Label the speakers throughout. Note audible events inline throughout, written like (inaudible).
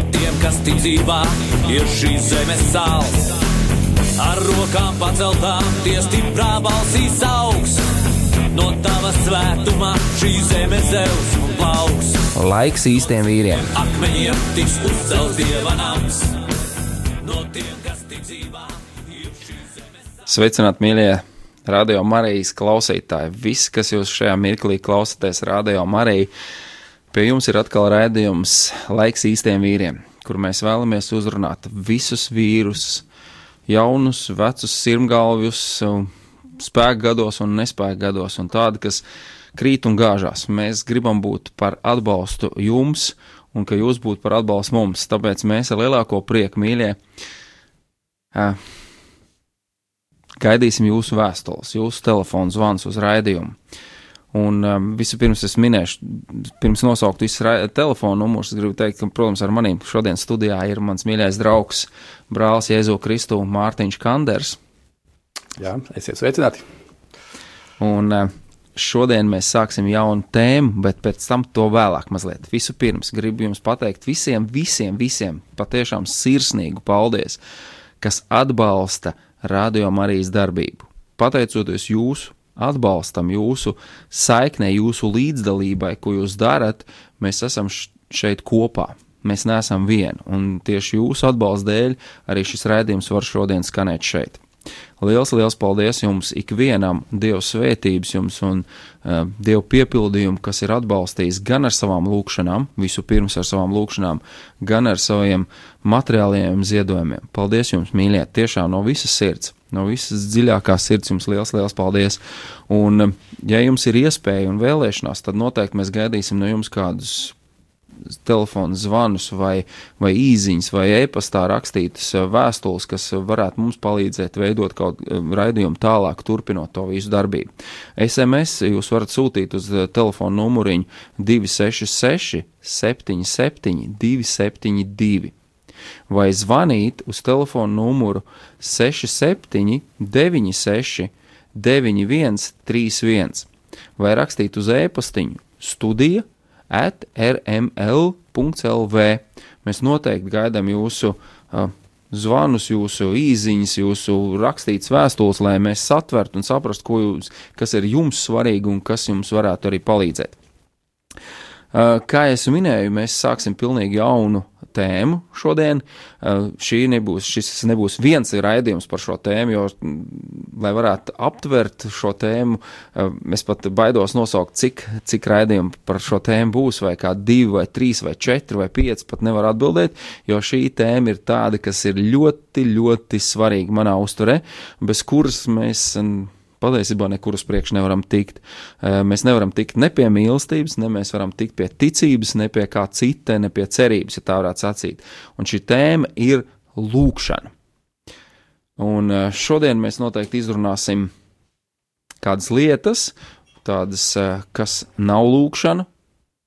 Speaker 1: No tiem, kas tic dzīvā, ir šīs zemes sāls. Ar rokām paceltām, tie stiprā balsīs augs. No tava svētumā šī zeme zeus un plauks.
Speaker 2: Laiks īstiem vīriem.
Speaker 1: Akmeņiem tiks uzcelts dieva nams. No tiem, kas tic dzīvā, ir šīs zemes
Speaker 2: Sveicināt, mīļie radio Marijas klausītāji! Visi, kas jūs šajā mirklī klausāties radio Mariju, pie jums ir atkal raidījums Laiks īstiem vīriem, kur mēs vēlamies uzrunāt visus vīrus, jaunus, vecus, sirmgalvjus, spēku gados un nespēku gados, un tādi, kas krīt un gāžās. Mēs gribam būt par atbalstu jums, un ka jūs būtu par atbalstu mums. Tāpēc mēs ar lielāko prieku, mīļie, gaidīsim jūsu vēstules, jūsu telefonu zvans uz raidījumu. Un um, vispirms es minēšu, pirms nosaukt visus telefonu numurus, es gribu teikt, ka, protams, ar maniem šodien studijā ir mans mīļais draugs, brālis Jēzu Kristu Mārtiņš Kanders.
Speaker 3: Jā, esiet sveicināti.
Speaker 2: Un uh, šodien mēs sāksim jaunu tēmu, bet pēc tam to vēlāk mazliet. Vispirms gribu jums pateikt visiem, visiem, visiem patiešām sirsnīgu paldies, kas atbalsta Radio Marijas darbību. Pateicoties jūsu atbalstam, jūsu saiknei, jūsu līdzdalībai, ko jūs darat, mēs esam šeit kopā. Mēs neesam vieni, un tieši jūsu atbalsta dēļ arī šis raidījums var šodien skanēt šeit. Liels, liels paldies jums ikvienam, Dieva svētības jums un uh, Dieva piepildījumu, kas ir atbalstījis gan ar savām lūkšanām, visu pirms ar savām lūkšanām, gan ar saviem materiālajiem ziedojumiem. Paldies jums, mīļie, tiešām no visas sirds, no visas dziļākās sirds jums liels, liels paldies. Un, ja jums ir iespēja un vēlēšanās, tad noteikti mēs gaidīsim no jums kādus telefonu zvanus, vai, vai īsiņas, vai e-pastā rakstītas eh, vēstules, kas varētu mums palīdzēt veidot kaut kādu raidījumu tālāk, turpinot to visu darbību. SMS jūs varat sūtīt uz eh, telefona numuriņu 266, 77, 272 vai zvanīt uz telefona numuru 67, 96, 91, 31 vai rakstīt uz e-pastiņu studija at rml.lv. Mēs noteikti gaidām jūsu uh, zvanus, jūsu īsiņas, jūsu rakstītas vēstules, lai mēs satvertu un saprastu, ko jūs, kas ir jums svarīgi un kas jums varētu arī palīdzēt. Uh, Kā jau minēju, mēs sāksim pilnīgi jaunu tēmu šodien. Uh, Šī nebūs, šis nebūs viens raidījums par šo tēmu, jo, mm, lai varētu aptvert šo tēmu, uh, es pat baidos nosaukt, cik, cik raidījumu par šo tēmu būs, vai kā divi, vai trīs, vai četri, vai pieci, pat nevar atbildēt, jo šī tēma ir tāda, kas ir ļoti, ļoti svarīga manā uzturē, bez kuras mēs. Patiesībā nekur uz priekšu nevaram tikt. Eh, Mēs nevaram tikt ne pie mīlestības, ne mēs varam tikt pie ticības, ne pie kā cita, ne pie cerības, ja tā varētu sacīt. Un šī tēma ir lūkšana. Un eh, šodien mēs noteikti izrunāsim kādas lietas, tādas, eh, kas nav lūkšana,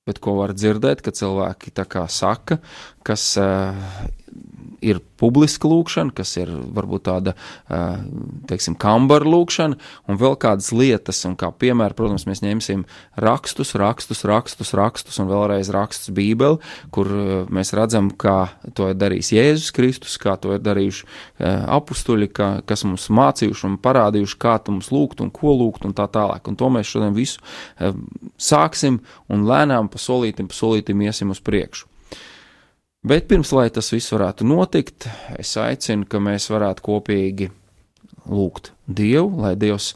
Speaker 2: bet ko var dzirdēt, ka cilvēki tā kā saka, kas ir publiska lūkšana, kas ir varbūt tāda, teiksim, kambara lūkšana, un vēl kādas lietas, un kā piemēra, protams, mēs ņemsim rakstus, rakstus, rakstus, rakstus, un vēlreiz rakstus Bībeli, kur mēs redzam, kā to ir darījis Jēzus Kristus, kā to ir darījuši apustuļi, kā, kas mums mācījuši un parādījuši, kā tu mums lūgt un ko lūgt un tā tālāk. Un to mēs šodien visu sāksim un lēnām pa solītim, pa solītim iesim uz priekšu. Bet pirms lai tas viss varētu notikt, es aicinu, ka mēs varētu kopīgi lūgt Dievu, lai Dievs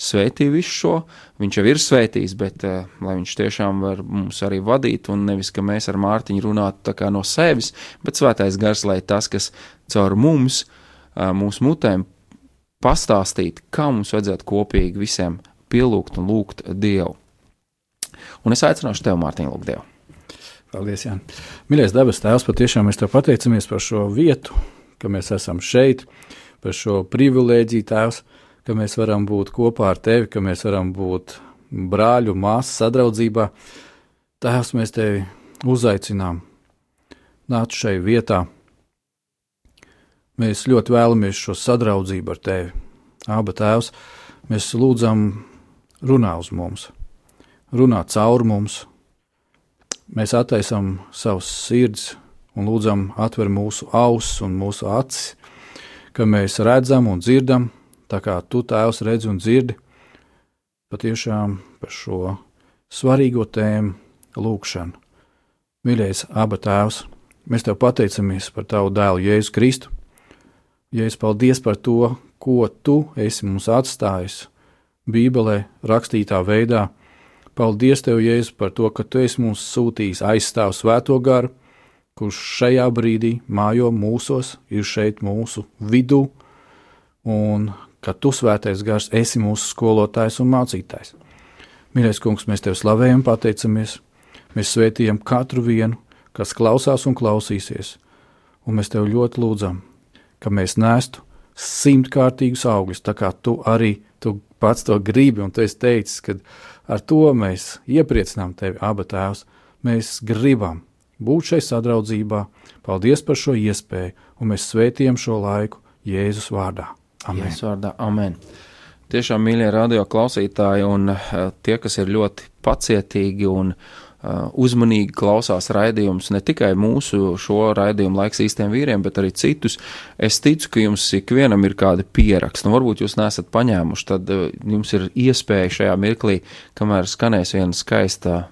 Speaker 2: svētī visu šo. Viņš jau ir svētījis, bet uh, lai Viņš tiešām var mums arī vadīt, un nevis, ka mēs ar Mārtiņu runātu no sevis, bet svētais gars, lai tas, kas caur mums, uh, mūsu mutēm pastāstīt, kā mums vajadzētu kopīgi visiem pielūgt un lūgt Dievu. Un es aicināšu tevi, Mārtiņ, lūgt Dievu.
Speaker 3: Paldies, Jānis. Mīļais dabas tēvs, patiešām mēs te pateicamies par šo vietu, ka mēs esam šeit, par šo privilēģiju tēvs, ka mēs varam būt kopā ar tevi, ka mēs varam būt brāļu, māsu sadraudzībā. Tēvs, mēs tevi uzaicinām, nāc šai vietā. Mēs ļoti vēlamies šo sadraudzību ar tevi. Aba tēvs, mēs lūdzam, runā uz mums, runā caur mums. Mēs attaisam savus sirdis un lūdzam, atver mūsu ausis un mūsu acis, ka mēs redzam un dzirdam, tā kā tu tēvs redzi un dzirdi, patiešām par šo svarīgo tēmu lūgšanu. Mīļais, aba tēvs, mēs tev pateicamies par tavu dēlu Jēzu Kristu. Jēzus, paldies par to, ko tu esi mums atstājis Bībelē rakstītā veidā. Paldies tev, Jēzus, par to, ka tu esi mums sūtījis aizstāv svēto garu, kurš šajā brīdī mājo mūsos, ir šeit mūsu vidū, un ka tu svētais gars esi mūsu skolotājs un mācītājs. Mīļais kungs, mēs tev slavējam, pateicamies, mēs svētījam katru vienu, kas klausās un klausīsies, un mēs tev ļoti lūdzam, ka mēs nestu simtkārtīgus augļus, tā kā tu arī tu pats to gribi, un tu esi teicis, ka ar to mēs iepriecinām tevi, abi tēvs. Mēs gribam būt šai sadraudzībā. Paldies par šo iespēju, un mēs svētījam šo laiku Jēzus vārdā.
Speaker 2: Amen. Jēzus vārdā, amen. Tiešām, mīļie radio klausītāji, un uh, tie, kas ir ļoti pacietīgi un uh, uzmanīgi klausās raidījumus, ne tikai mūsu šo raidījumu laiks īstiem vīriem, bet arī citus, es ticu, ka jums ikvienam ir kādi pieraksti. Nu, varbūt jūs nesat paņēmuši, tad uh, jums ir iespēja šajā mirklī, kamēr skanēs viena skaista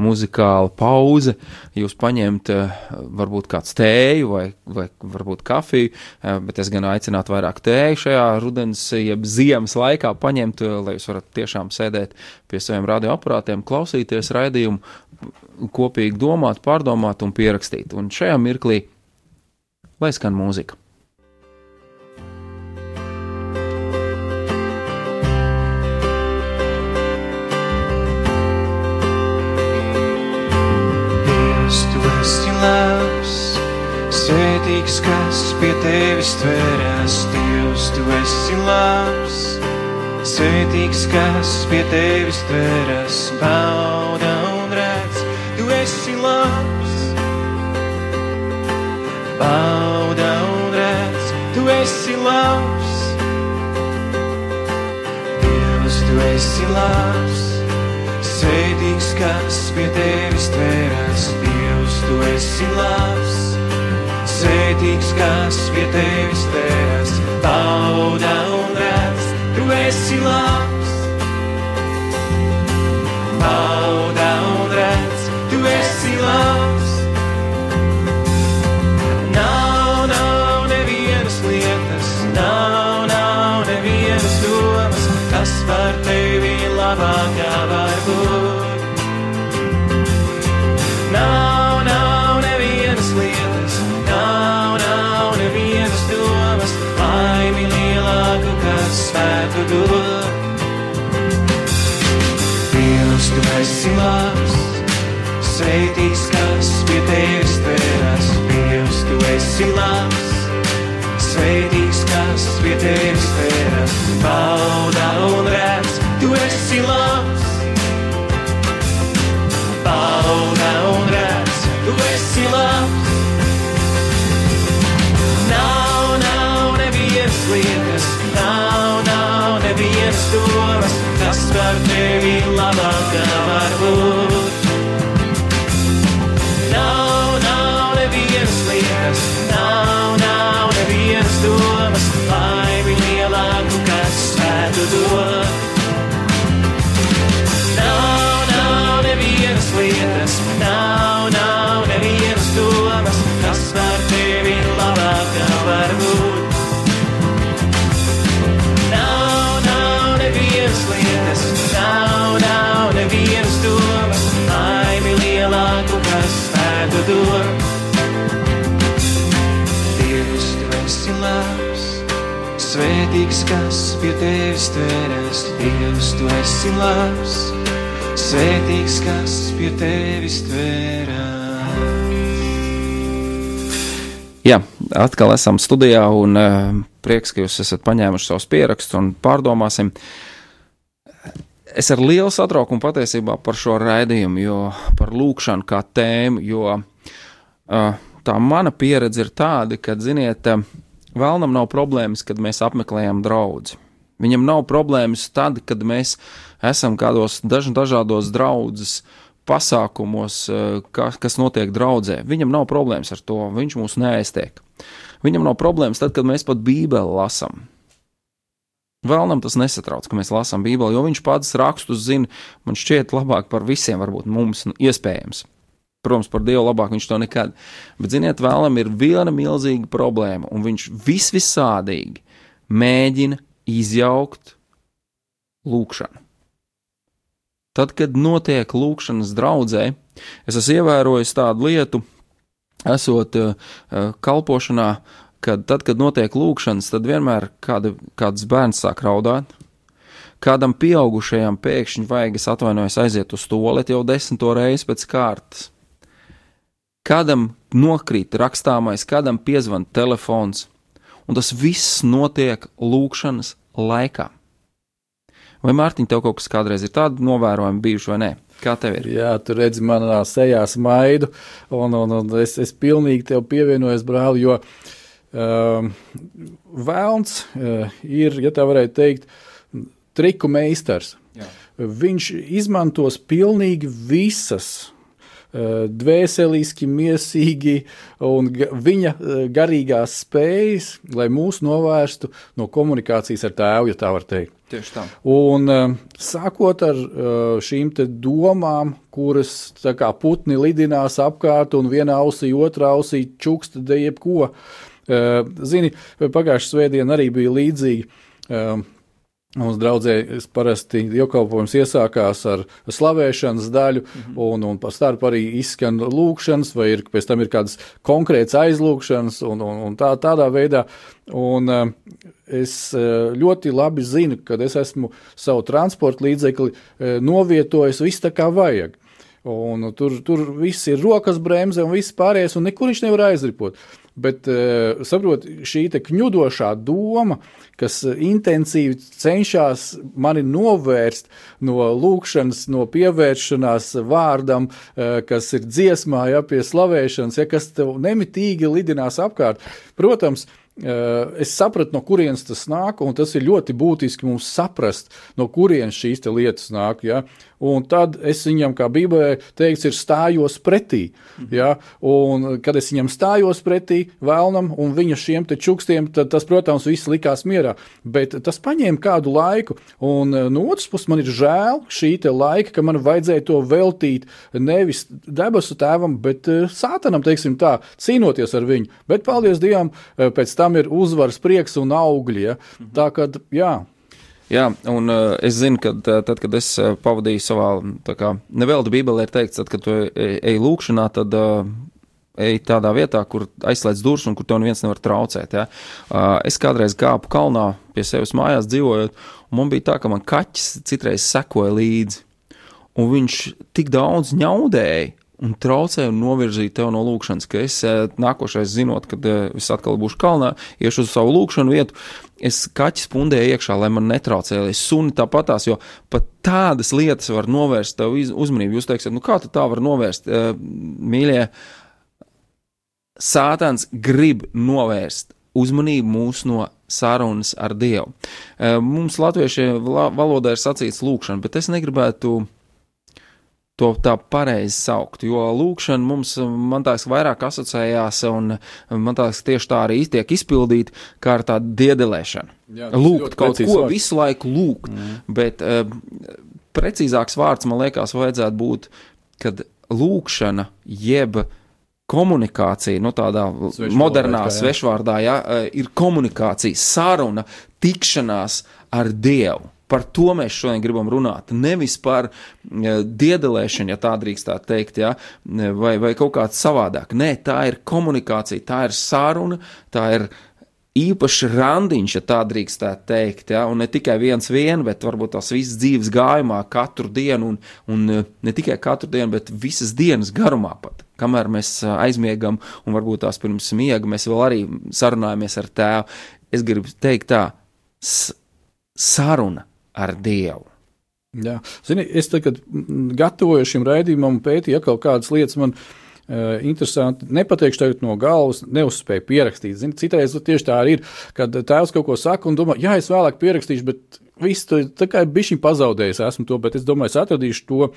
Speaker 2: muzikāla pauze, jūs paņemt eh, varbūt kāds tēju vai, vai varbūt kafiju, eh, bet es gan aicinātu vairāk tēju šajā rudens, jeb ziemas laikā paņemt, eh, lai jūs varat tiešām sēdēt pie saviem radioaparātiem, klausīties raidījumu, kopīgi domāt, pārdomāt un pierakstīt. Un šajā mirklī, lai skan mūzika.
Speaker 4: Labs, svētīgs, kas pie tevis tveras, Dievs, tu esi labs. Svētīgs, kas pie tevis tveras, bauda un redz, tu esi labs. Bauda un redz, tu esi labs. Dievs, tu esi labs. Svētīgs, kas pie tevis Dievs, tu esi labs. Svētīgs, kas pie tevis tveras, bauda un redz, tu esi labs. Labs, svētīgs, kas pie tevis tveras. Dievs, tu esi labs, svētīgs, kas pie tevis tvērās.
Speaker 2: Jā, atkal esam studijā un uh, prieks, ka jūs esat paņēmuši savus pierakstus un pārdomāsim. Es ar lielu satraukumu patiesībā par šo raidījumu, jo par lūkšanu kā tēmu, jo uh, tā mana pieredze ir tāda, ka, ziniet, uh, vēlnam nav problēmas, kad mēs apmeklējam draugu. Viņam nav problēmas tad, kad mēs esam kādos daž, dažādos draudzes pasākumos, kas, kas notiek draudzē. Viņam nav problēmas ar to, viņš mūs neaiztiek. Viņam nav problēmas tad, kad mēs pat Bībeli lasām. Vēlnam tas nesatrauc, ka mēs lasām Bībeli, jo viņš pats rakstus zina, man šķiet, labāk par visiem, varbūt mums, nu, iespējams. Protams, par Dievu labāk viņš to nekad. Bet, ziniet, vēlam ir viena milzīga problēma, un viņš visvisādīgi mēģina izjaukt lūkšanu. Tad, kad notiek lūkšanas draudzē, es esmu ievērojis tādu lietu, esot uh, kalpošanā, kad tad, kad notiek lūkšanas, tad vienmēr kāda, kāds bērns sāk raudāt. Kādam pieaugušajam pēkšņi vajag, es atvainojos, aiziet uz toaleti jau desmito reizi pēc kārtas. Kādam nokrīt rakstāmais, kādam piezvan telefons, un tas viss notiek lūkšanas laikā. Vai Mārtiņ, tev kaut kas kādreiz ir tāds novērojums bijuši vai nē? Kā tev ir?
Speaker 3: Jā, tu redzi manā sejā smaidu, un, un, un es, es pilnīgi tev pievienojos, brāl, jo uh, vēlns uh, ir, ja tā varētu teikt, triku meistars. Jā. Viņš izmantos pilnīgi visas dvēseliski, miesīgi un viņa eh, garīgās spējas, lai mūs novērstu no komunikācijas ar tēvu, ja tā var teikt.
Speaker 2: Tieši tā.
Speaker 3: Un eh, sākot ar šīm domām, kuras kā putni lidinās apkārt un vienā ausī, otrā ausī čuksta de jebko. Zini, pagājušā svētdiena arī bija līdzīga. Mums draudzē parasti dievkalpojums iesākās ar slavēšanas daļu, mm -hmm. un, un par starp arī izskan lūkšanas, vai ir, pēc tam ir kādas konkrētas aizlūkšanas, un, un, un tā, tādā veidā. Un, uh, es uh, ļoti labi zinu, kad es esmu savu transporta līdzekli uh, novietojis viss tā kā vajag. Un tur, tur viss ir rokas bremze un viss pārējais, un nekur viņš nevar aizripot. Bet uh, saprot, šī kņudošā doma, kas intensīvi cenšas mani novērst no lūkšanas, no pievēršanās vārdam, uh, kas ir dziesmā, ja pie slavēšanas, ja kas tev nemitīgi lidinās apkārt. Protams, uh, Es sapratu, no kurienes tas nāk, un tas ir ļoti būtiski mums saprast, no kurienes šīs lietas nāk. Ja? Un tad es viņam, kā Bībelē teikts, ir stājos pretī. Mhm. Ja? Un, kad es viņam stājos pretī vēlnam un viņa šiem čukstiem, tad tas, protams, viss likās mierā. Bet tas paņēma kādu laiku, un no otras puses man ir žēl šī laika, ka man vajadzēja to veltīt nevis debesu tēvam, bet sātanam, teiksim tā, cīnoties ar viņu. Bet, paldies Dievam, pēc tam tam ir uzvaras prieks un augļi. Ja? Tā kā, jā.
Speaker 2: Jā, un uh, es zinu, ka tad, kad es pavadīju savā, tā kā neveldu Bībelē, ir teikts, tad, kad tu ej lūkšanā, tad uh, ej tādā vietā, kur aizslēdz durvis un kur tev neviens nevar traucēt. Ja? Uh, es kādreiz kāpu kalnā pie sevis mājās dzīvojot, un man bija tā, ka man kaķis citreiz sekoja līdzi, un viņš tik daudz ņaudēja, un traucēja un novirzīja tev no lūkšanas, ka es eh, nākošais zinot, kad eh, es atkal būšu kalnā, iešu uz savu lūkšanu vietu, es kaķis pundēju iekšā, lai man netraucēja, lai suni tāpatās, jo pat tādas lietas var novērst tev uzmanību. Jūs teiksiet, nu kā tu tā var novērst, eh, mīļie? Sātans grib novērst uzmanību mūs no sarunas ar Dievu. Mums latviešu valodā ir sacīts lūkšana, bet es negribētu to tā pareizi saukt. Jo lūkšana mums, man liekas, vairāk asociējās, un man liekas, tieši tā arī tiek izpildīta, kā ar tādu diedelēšanu. Jā, lūgt kaut ko vārds. visu laiku lūgt, mm. bet uh, precīzāks vārds man liekas, vajadzētu būt, kad lūkšana jeb komunikācija, nu tādā svešvārdā, modernā jā. svešvārdā, jā, eh, ir komunikācija, saruna, tikšanās ar Dievu. Par to mēs šodien gribam runāt. Nevis par diedelēšanu, ja tā drīkst tā teikt, ja, vai, vai kaut kāds savādāk. Nē, tā ir komunikācija, tā ir saruna, tā ir īpašs randiņš, ja tā drīkstētu teikt. Ja? Un ne tikai viens vien, bet varbūt tās visas dzīves gājumā, katru dienu, un, un eh, ne tikai katru dienu, bet visas dienas garumā pat. Kamēr mēs eh, aizmiegam, un varbūt tās pirms miega mēs vēl arī sarunājamies ar tēvu, es gribu teikt tā, saruna ar Dievu.
Speaker 3: Jā, Zini, es tagad gatavoju šim raidījumam, pētīju kaut kādas lietas. Man, Uh, interesanti. Nepateikšu tagad no galvas, neuzspēju pierakstīt. Zini, citreiz tieši tā arī ir, kad tēvs kaut ko saka un domā, jā, es vēlāk pierakstīšu, bet viss tur tā kā bišķiņ pazaudējis esmu to, bet es domāju, es atradīšu to uh,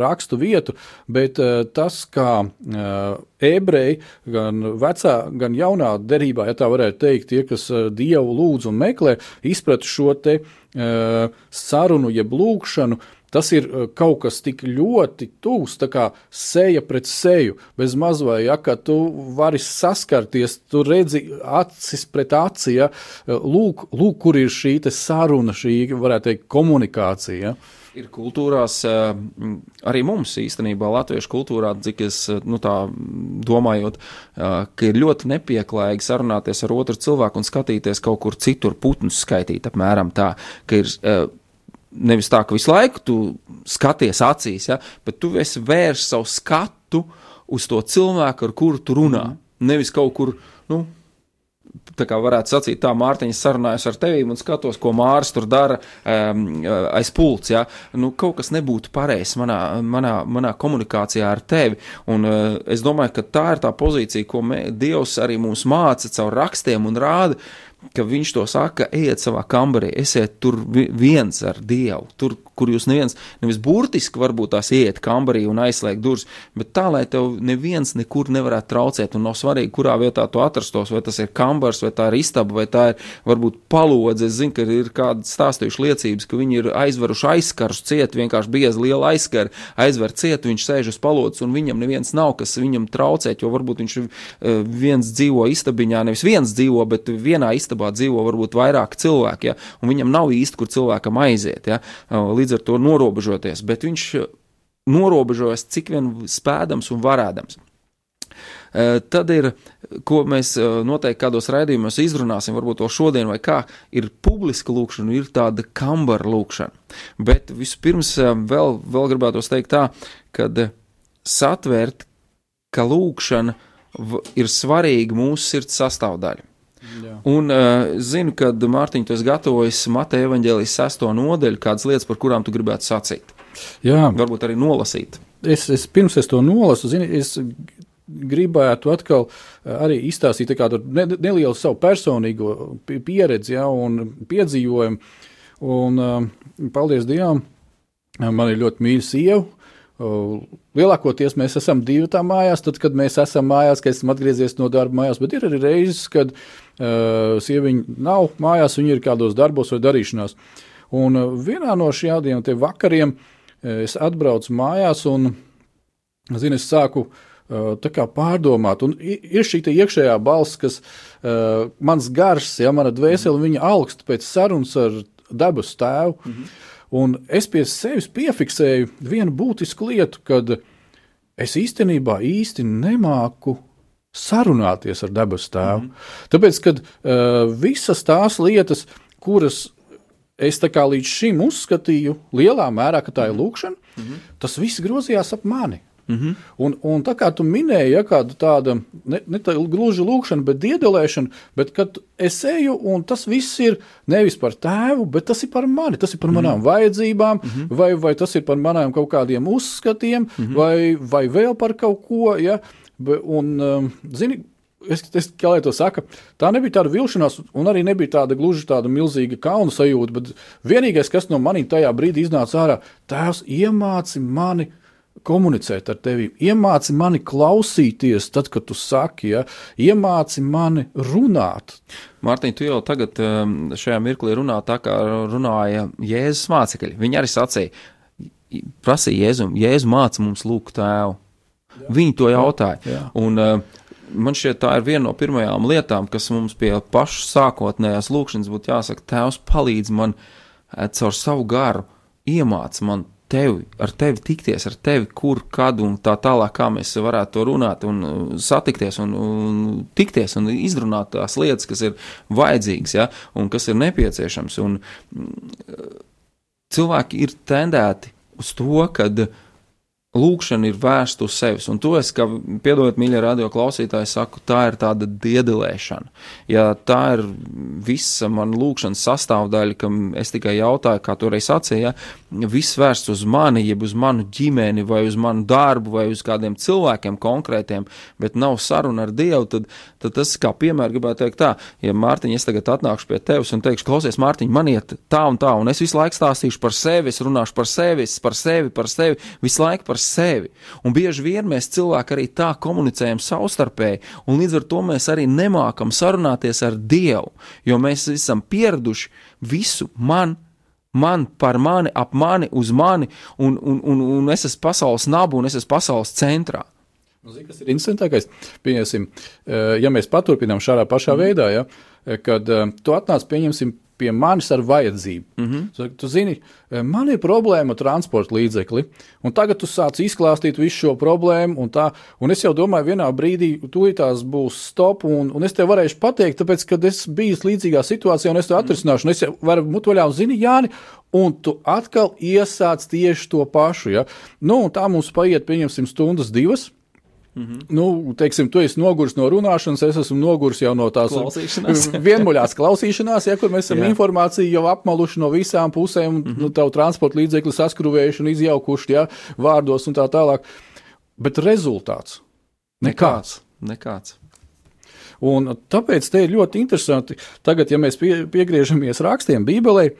Speaker 3: rakstu vietu, bet uh, tas, kā uh, ebreji, gan vecā, gan jaunā derībā, ja tā varētu teikt, tie, kas uh, Dievu lūdz un meklē, izpratu šo te uh, sarunu, jeb lūkšanu, Tas ir eh, kaut kas tik ļoti tūs, tā kā seja pret seju, bez mazvai, ja, ka tu vari saskarties, tu redzi acis pret aci, ja, lūk, lūk, kur ir šī saruna, šī, varētu teikt, komunikācija. Ja.
Speaker 2: Ir kultūrās, eh, arī mums īstenībā, latviešu kultūrā, cik es eh, nu, tā domājot, ka ir ļoti nepieklājīgi sarunāties ar otru cilvēku un skatīties kaut kur citur, putnus skaitīt apmēram tā, ka ir nevis tā, ka visu laiku tu skaties acīs, ja, bet tu esi vērsts savu skatu uz to cilvēku, ar kuru tu runā. Mm. Nevis kaut kur, nu, tā kā varētu sacīt, tā Mārtiņa sarunājas ar tevi un skatos, ko Mārs tur dara um, aiz pults. Ja? Nu, kaut kas nebūtu pareizs manā, manā, manā komunikācijā ar tevi. Un, uh, es domāju, ka tā ir tā pozīcija, ko mē, Dievs arī mums māca caur rakstiem un rāda ka viņš to saka, ejiet savā kambarī, esiet tur viens ar Dievu, tur, kur jūs neviens, nevis burtiski varbūt tās iet kambarī un aizslēgt durvis, bet tā, lai tev neviens nekur nevarētu traucēt, un nav svarīgi, kurā vietā tu atrastos, vai tas ir kambars, vai tā ir istaba, vai tā ir varbūt palodze. Es zinu, ka ir kādi stāstījuši liecības, ka viņi ir aizveruši aizkarus ciet, vienkārši biezi liela aizskara, aizver ciet, viņš sēž uz palodzes, un viņam neviens nav, kas viņam traucēt, jo varbūt viņš uh, viens dzīvo istabiņā, nevis viens dzīvo, bet vienā istabā istabā dzīvo varbūt vairāk cilvēku, ja, un viņam nav īsti, kur cilvēkam aiziet, ja, līdz ar to norobežoties, bet viņš norobežojas cik vien spēdams un varēdams. Tad ir, ko mēs noteikti kādos raidījumos izrunāsim, varbūt to šodien vai kā, ir publiska lūkšana, ir tāda kambara lūkšana. Bet vispirms vēl, vēl gribētu teikt tā, kad satvērt, ka lūkšana ir svarīga mūsu sirds sastāvdaļa. Jā. Un uh, zinu, ka Mārtiņš to gatavojas Mateja evaņģēlijas sesto nodeļu, kādas lietas, par kurām tu gribētu sacīt. Jā. Varbūt arī nolasīt.
Speaker 3: Es, es pirms es to nolasu, zini, es gribētu atkal arī izstāstīt kādu ne, nelielu savu personīgo pieredzi ja, un piedzīvojumu. Un, uh, paldies Dievam, man ir ļoti mīļa sieva, Lielākoties mēs esam divi tā mājās, tad, kad mēs esam mājās, kad esam atgriezies no darba mājās, bet ir arī reizes, kad uh, sieviņa nav mājās, viņa ir kādos darbos vai darīšanās. Un vienā no šādiem vakariem es atbraucu mājās un, zinu, es sāku pārdomāt, un ir šī iekšējā balss, kas uh, mans gars, ja mana dvēsele, viņa augst pēc sarunas ar dabas tēvu. Mm -hmm. Un es pie sevis piefiksēju vienu būtisku lietu, kad es īstenībā īsti nemāku sarunāties ar dabas tēvu. Mm -hmm. Tāpēc, kad uh, visas tās lietas, kuras es līdz šim uzskatīju, lielā mērā, ka tā ir lūkšana, mm -hmm. tas viss grozījās ap mani. Mm -hmm. un, un tā kā tu minēji, ja kāda tāda ne, ne tā gluži lūkšana, bet diedelēšana, bet kad es eju, un tas viss ir nevis par tēvu, bet tas ir par mani, tas ir par mm -hmm. manām vajadzībām, mm -hmm. vai, vai tas ir par manām kaut kādiem uzskatiem, mm -hmm. vai, vai vēl par kaut ko. Ja? Un, um, zini, es, es kā lai to saka, tā nebija tāda vilšanās, un arī nebija tāda gluži tāda milzīga kauna sajūta, bet vienīgais, kas no manī tajā brīdī iznāca ārā, tēvs iemāci mani komunicēt ar tevi, iemāci mani klausīties, tad, kad tu saki, ja, iemāci mani runāt.
Speaker 2: Mārtiņ, tu jau tagad um, šajā mirklī runā tā, kā runāja Jēzus mācekļi. Viņi arī sacīja, prasīja Jēzum, Jēzu māca mums lūgt tēvu. Jā. Viņi to jautāja. Jā. Un, uh, man šķiet, tā ir viena no pirmajām lietām, kas mums pie pašas sākotnējās lūkšanas būtu jāsaka, Tēvs palīdz man caur savu garu iemāc man tevi, ar tevi tikties, ar tevi, kur, kad un tā tālāk, kā mēs varētu to runāt un uh, satikties un, un tikties un izrunāt tās lietas, kas ir vajadzīgas, ja, un kas ir nepieciešams. Un, mm, cilvēki ir tendēti uz to, kad uh, lūkšana ir vērsta uz sevis. Un to es, kā piedodiet, mīļie radio klausītāji, saku, tā ir tāda diedelēšana. Ja tā ir visa mana lūkšanas sastāvdaļa, kam es tikai jautāju, kā toreiz sacīja, ja, viss vērsts uz mani, jeb uz manu ģimeni, vai uz manu darbu, vai uz kādiem cilvēkiem konkrētiem, bet nav saruna ar Dievu, tad, tad tas, kā piemēram, gribētu teikt tā, ja Mārtiņ, es tagad atnākšu pie tevis un teikšu, klausies, Mārtiņ, man iet tā un tā, un es visu laiku stāstīšu par sevi, es runāšu par sevi, par sevi, par sevi, visu laiku par sevi. Un bieži vien mēs cilvēki arī tā komunicējam savstarpēji, un līdz ar to mēs arī nemākam sarunāties ar Dievu, jo mēs esam pieraduši visu man. Man par mani, ap mani, uz mani, un, un, un, un es esmu pasaules nabu, un es esmu pasaules centrā.
Speaker 3: Zini, kas ir interesantākais? Pieņemsim, eh, ja mēs paturpinām šādā pašā mm. veidā, ja, kad eh, tu atnāc, pieņemsim, pie manis ar vajadzību. Mm -hmm. Tu zini, e, man ir problēma ar transporta līdzekli, un tagad tu sāc izklāstīt visu šo problēmu, un, tā, un es jau domāju, vienā brīdī tūlītās būs stop, un, un es tev varēšu pateikt, tāpēc, ka es biju līdzīgā situācijā, un es to atrisināšu, un es varu mutvaļā, un zini, Jāni, un tu atkal iesāc tieši to pašu. Ja? Nu, tā mums paiet, pieņemsim, stundas divas. Mm -hmm. Nu, teiksim, tu esi noguris no runāšanas, es esmu noguris jau no tās
Speaker 2: klausīšanās. (laughs)
Speaker 3: vienmuļās klausīšanās, ja kur mēs esam informāciju jau apmaluši no visām pusēm, mm -hmm. nu, tavu transporta līdzekli saskrūvējuši un izjaukuši, ja, vārdos un tā tālāk. Bet rezultāts nekāds.
Speaker 2: Nekāds.
Speaker 3: Un tāpēc te ir ļoti interesanti, tagad, ja mēs pie, piegriežamies rakstiem Bībelē,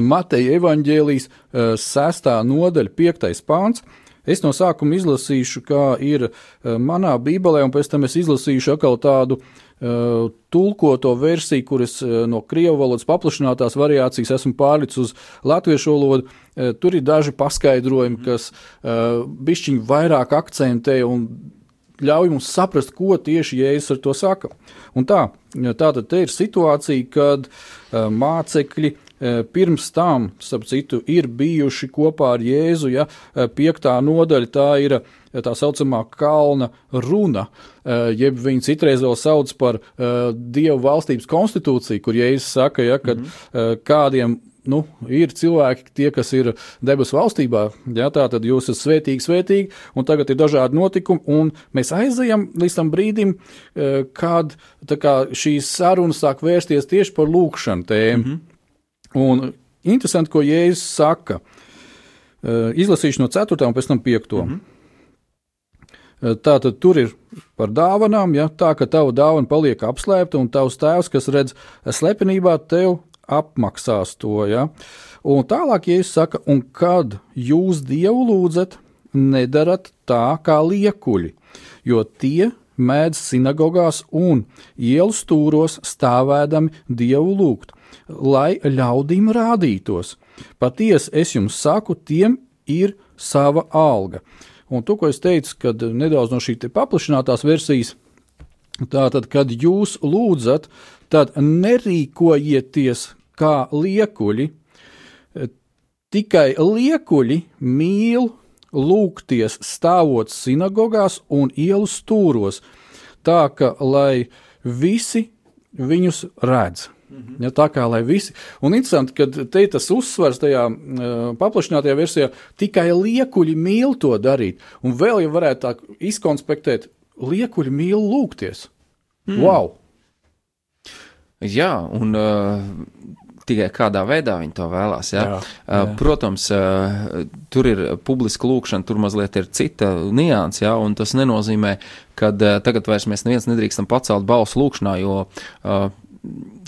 Speaker 3: Mateja evaņģēlijas eh, sestā nodaļa, piektais pāns, Es no sākuma izlasīšu, kā ir eh, manā Bībelē, un pēc tam es izlasīšu atkal tādu uh, tulkoto versiju, kuras uh, no krievu valodas paplašinātās variācijas esmu pārlicis uz latviešu valodu. Uh, tur ir daži paskaidrojumi, kas uh, bišķiņi vairāk akcentē un ļauj mums saprast, ko tieši Jēzus ar to saka. Un tā, tā tad ir situācija, kad uh, mācekļi Eh, pirms tam, starp citu, ir bijuši kopā ar Jēzu. Ja, eh, piektā nodaļa tā ir eh, tā saucamā kalna runa, jeb viņi citreiz vēl sauc par Dievu valstības konstitūciju, kur Jēzus saka, ja, ka mm -hmm. kādiem nu, ir cilvēki, tie, kas ir debesu valstībā, ja, tā tad jūs esat svētīgi, svētīgi, un tagad ir dažādi notikumi, un mēs aizejam līdz tam brīdim, kad kā, šīs sarunas sāk vērsties tieši par lūkšanu tēmu. Mm -hmm. Un interesanti, ko Jēzus saka. Eh, izlasīšu no 4. un pēc tam 5. Mm -hmm. Tā tad tur ir par dāvanām, ja tā ka tava dāvana paliek apslēpta, un tavs tēvs, kas redz slepenībā, tev apmaksās to. Ja? Un tālāk, ja es saku, un kad jūs Dievu lūdzat, nedarat tā kā liekuļi, jo tie mēdz sinagogās un ielu stūros stāvēdami Dievu lūgt lai ļaudīm rādītos. Patiesi es jums saku, tiem ir sava alga. Un to, ko es teicu, kad nedaudz no šī paplašinātās versijas, tātad, kad jūs lūdzat, tad nerīkojieties kā liekuļi. Tikai liekuļi mīl lūgties stāvot sinagogās un ielu stūros, tā ka lai visi viņus redz. Mhm. Ja, tā kā lai visi. Un interesanti, ka te tas uzsvars tajā uh, paplašinātajā versijā tikai liekuļi mīl to darīt. Un vēl, ja varētu tā izkonspektēt, liekuļi mīl lūgties. Mm. Wow!
Speaker 2: Jā, un uh, tikai kādā veidā viņi to vēlās. Jā, jā. Uh, protams, uh, tur ir publiska lūkšana, tur mazliet ir cita nianses, un tas nenozīmē, ka tagad vairs mēs neviens nedrīkstam pacelt balsu lūkšanā, jo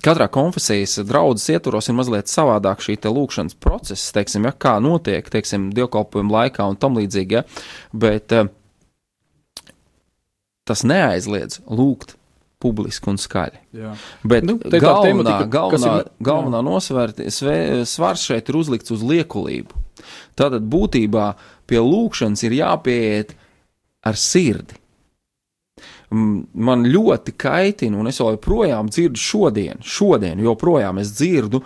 Speaker 2: katrā konfesijas draudzes ietvaros ir mazliet savādāk šī lūkšanas process, teiksim, ja, kā notiek, teiksim, dievkalpojuma laikā un tam līdzīgi, ja, bet uh, tas neaizliedz lūgt publiski un skaļi. Jā. Bet nu, galvenā, tematika, galvenā, ir, galvenā nosvērt, svars šeit ir uzlikts uz liekulību. Tātad būtībā pie lūkšanas ir jāpieiet ar sirdi man ļoti kaitina, un es joprojām dzirdu šodien, šodien joprojām es dzirdu,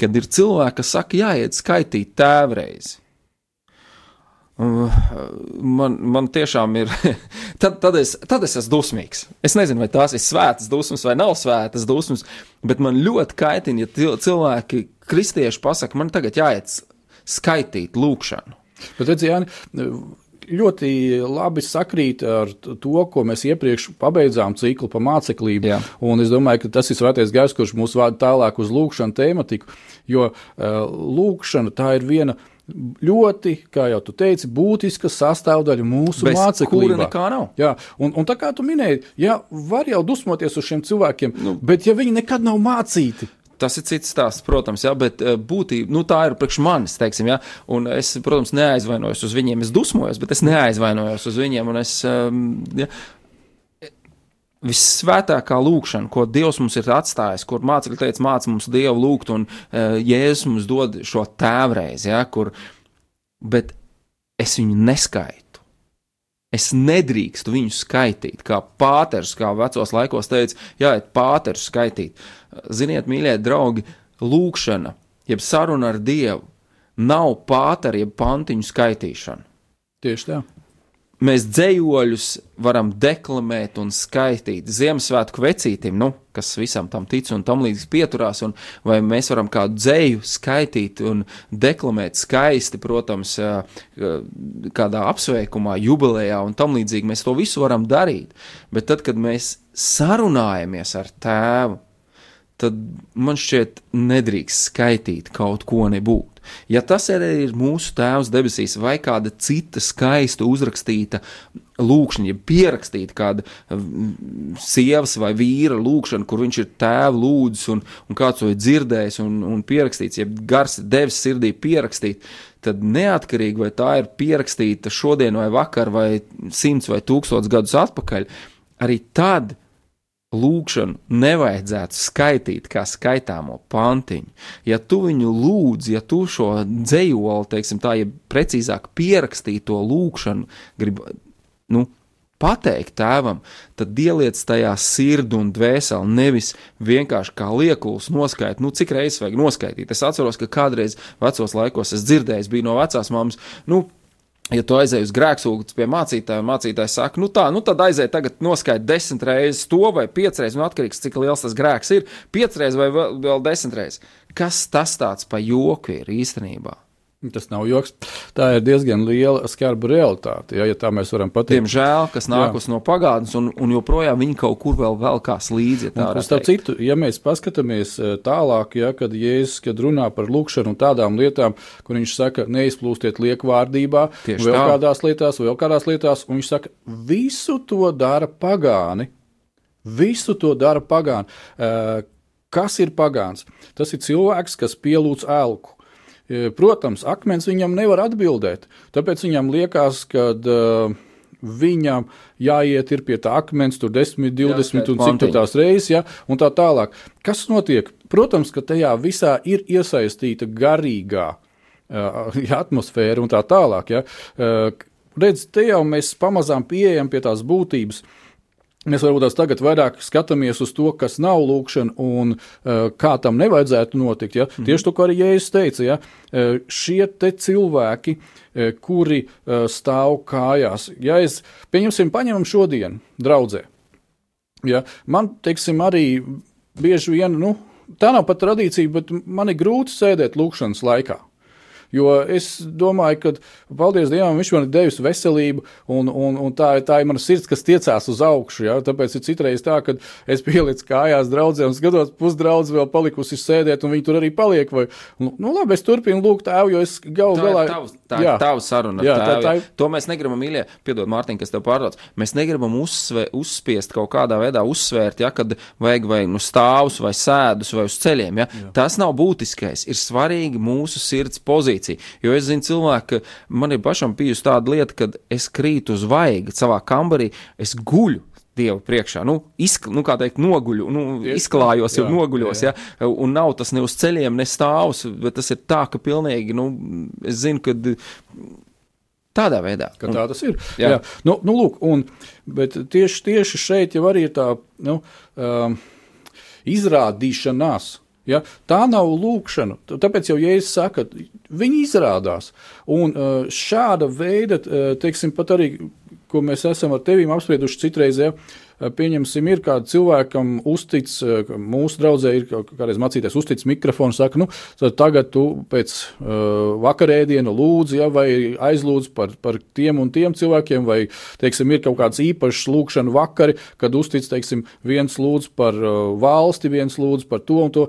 Speaker 2: kad ir cilvēki, kas saka, jāiet skaitīt tēvreizi. Uh, Man, man tiešām ir. (laughs) Tad, tad, es, tad es esmu dusmīgs. Es nezinu, vai tās ir svētas dusmas vai nav svētas dusmas, bet man ļoti kaitina, ja cilvēki, kristieši, pasakā, man tagad jāiet skaitīt lūkšanu.
Speaker 3: Bet, redz, Jāni, ļoti labi sakrīt ar to, ko mēs iepriekš pabeidzām ciklu par māceklību.
Speaker 2: Jā.
Speaker 3: Un es domāju, ka tas ir svētais gars, kurš mūs vada tālāk uz lūkšanu tēmatiku, jo uh, lūkšana tā ir viena ļoti, kā jau tu teici, būtiska sastāvdaļa mūsu
Speaker 2: kura nekā nav.
Speaker 3: Jā, un, un tā kā tu minēji, jā, var jau dusmoties uz šiem cilvēkiem, nu, bet ja viņi nekad nav mācīti,
Speaker 2: Tas ir cits stāsts, protams, jā, bet eh, būtība, nu, tā ir priekš manis, teiksim, jā, es, protams, neaizvainojos uz viņiem, es dusmojos, bet es neaizvainojos uz viņiem, es, um, jā, Vissvētākā lūkšana, ko Dievs mums ir atstājis, kur mācekļi teica, māca mums Dievu lūgt, un uh, Jēzus mums dod šo tēvreizi, ja, kur, bet es viņu neskaitu. Es nedrīkstu viņu skaitīt, kā pāters, kā vecos laikos teica, jāiet pāters skaitīt. Ziniet, mīļie draugi, lūkšana, jeb saruna ar Dievu, nav pātera, jeb pantiņu skaitīšana.
Speaker 3: tieši tā.
Speaker 2: Mēs dzējoļus varam deklamēt un skaitīt Ziemassvētku vecītim, nu, kas visam tam tic un tam līdzīgi pieturās, un vai mēs varam kādu dzēju skaitīt un deklamēt skaisti, protams, kādā apsveikumā, jubilejā un tam līdzīgi. Mēs to visu varam darīt, bet tad, kad mēs sarunājamies ar tēvu, tad man šķiet, nedrīkst skaitīt kaut ko nebūt. Ja tas arī ir mūsu Tēvs debesīs, vai kāda cita skaista uzrakstīta lūkšana, ja pierakstīta kāda sievas vai vīra lūkšana, kur viņš ir tēvu lūdzis un, un kāds to ir dzirdējis un, un pierakstīts, ja gars devis sirdī pierakstīt, tad neatkarīgi vai tā ir pierakstīta šodien vai vakar vai simts vai tūkstots gadus atpakaļ, arī tad lūkšanu nevajadzētu skaitīt kā skaitāmo pantiņu. Ja tu viņu lūdz, ja tu šo dzējoli, teiksim tā, ja precīzāk pierakstīto lūkšanu grib, nu, pateikt tēvam, tad ieliec tajā sirdi un dvēseli, nevis vienkārši kā liekulis noskaidrot, nu, cik reizes vajag noskaidrot. Es atceros, ka kādreiz vecos laikos es dzirdēju, bija no vecās mammas, nu, Ja tu aizej uz grēksūdzes pie mācītāja, un mācītājs saka, nu tā, nu tad aizej tagad noskaidrot desmit reizes to vai piecas reizes, nu atkarīgs, cik liels tas grēks ir, piecas reizes vai vēl, vēl desmit reizes. Kas tas tāds pa joku ir īstenībā?
Speaker 3: Tas nav joks. Tā ir diezgan liela skarba realitāte. Ja, ja tā mēs varam pateikt.
Speaker 2: Diemžēl, kas nākus no pagātnes, un, un joprojām viņi kaut kur vēl velkās līdzi. Ja
Speaker 3: Un, starp citu, ja mēs paskatāmies eh, tālāk, ja, kad Jēzus kad runā par lūkšanu un tādām lietām, kur viņš saka, neizplūstiet liekvārdībā,
Speaker 2: Tieši
Speaker 3: vēl
Speaker 2: tā.
Speaker 3: kādās lietās, vēl kādās lietās, un viņš saka, visu to dara pagāni. Visu to dara pagāni. Eh, Kas ir pagāns? Tas ir cilvēks, kas pielūdz elku. Eh, Protams, akmens viņam nevar atbildēt, tāpēc viņam liekas, ka uh, viņam jāiet pie tā akmens, tur 10, 20 un
Speaker 2: Jāskaita
Speaker 3: cik tās reizes, ja, un tā tālāk. Kas notiek? Protams, ka tajā visā ir iesaistīta garīgā uh, ja, atmosfēra un tā tālāk. Ja. Uh, redz, te jau mēs pamazām pieejam pie tās būtības. Mēs varbūt tās tagad vairāk skatāmies uz to, kas nav lūkšana un uh, kā tam nevajadzētu notikt. Ja? Mm. Tieši to, ko arī Jēzus teica, ja? uh, šie te cilvēki, uh, kuri uh, stāv kājās, ja es, pieņemsim, paņemam šodien, draudzē. Ja? Man, teiksim, arī bieži vien, nu, tā nav pat tradīcija, bet man ir grūti sēdēt lūkšanas laikā. Jo es domāju, ka, paldies Dievam, viņš man ir devis veselību, un, un, un tā, tā ir mana sirds, kas tiecās uz augšu. Ja? Tāpēc ir citreiz tā, ka es pielicu kājās un skatos, pusdraudz vēl palikusi sēdēt, un viņi tur arī paliek. Vai, nu, nu, labi, es turpinu lūgt tēvu, jo es galu galā.
Speaker 2: tā ir tava saruna.
Speaker 3: Jā, tā- tā ir-
Speaker 2: To mēs negribam, mīļie, piedod, Mārtiņ, kas tev pārtrauc. Mēs negribam uzsvē, uzspiest kaut kādā veidā, uzsvērt, ja, kad vajag vai nu stāvus, vai sēdus, vai uz ceļiem. Ja. Jā. Tas nav būtiskais. Ir svarīgi mūsu sirds pozīcija. Jo es zinu, cilvēki, man ir pašam bijusi tāda lieta, kad es krītu uz vaigu savā kambarī, es guļu. Dievu priekšā, nu, izk, nu kā teikt, noguļu, nu, izklājos, jau
Speaker 3: Jā,
Speaker 2: noguļos,
Speaker 3: jā.
Speaker 2: ja, un nav tas ne uz ceļiem, ne stāvus, bet tas ir tā, ka pilnīgi, nu, es zinu, ka tādā veidā.
Speaker 3: ka tā tas ir.
Speaker 2: Jā.
Speaker 3: Jā. Jā. Nu, nu, lūk, un, bet tieši, tieši šeit jau arī ir tā nu, um, izrādīšanās. Ja? Tā nav lūkšana. Tāpēc jau Jēzus saka, viņi izrādās. Un uh, šāda veida, uh, teiksim, pat arī, ko mēs esam ar tevīm apsprieduši citreiz, ja, pieņemsim, ir kāda cilvēkam uztic, mūsu draudzē ir kādreiz mācīties uztic mikrofonu, saka, nu, tagad tu pēc uh, vakarēdiena lūdzi, ja, vai aizlūdz par, par tiem un tiem cilvēkiem, vai, teiksim, ir kaut kāds īpašs lūkšana vakari, kad uztic, teiksim, viens lūdz par uh, valsti, viens lūdz par to un to,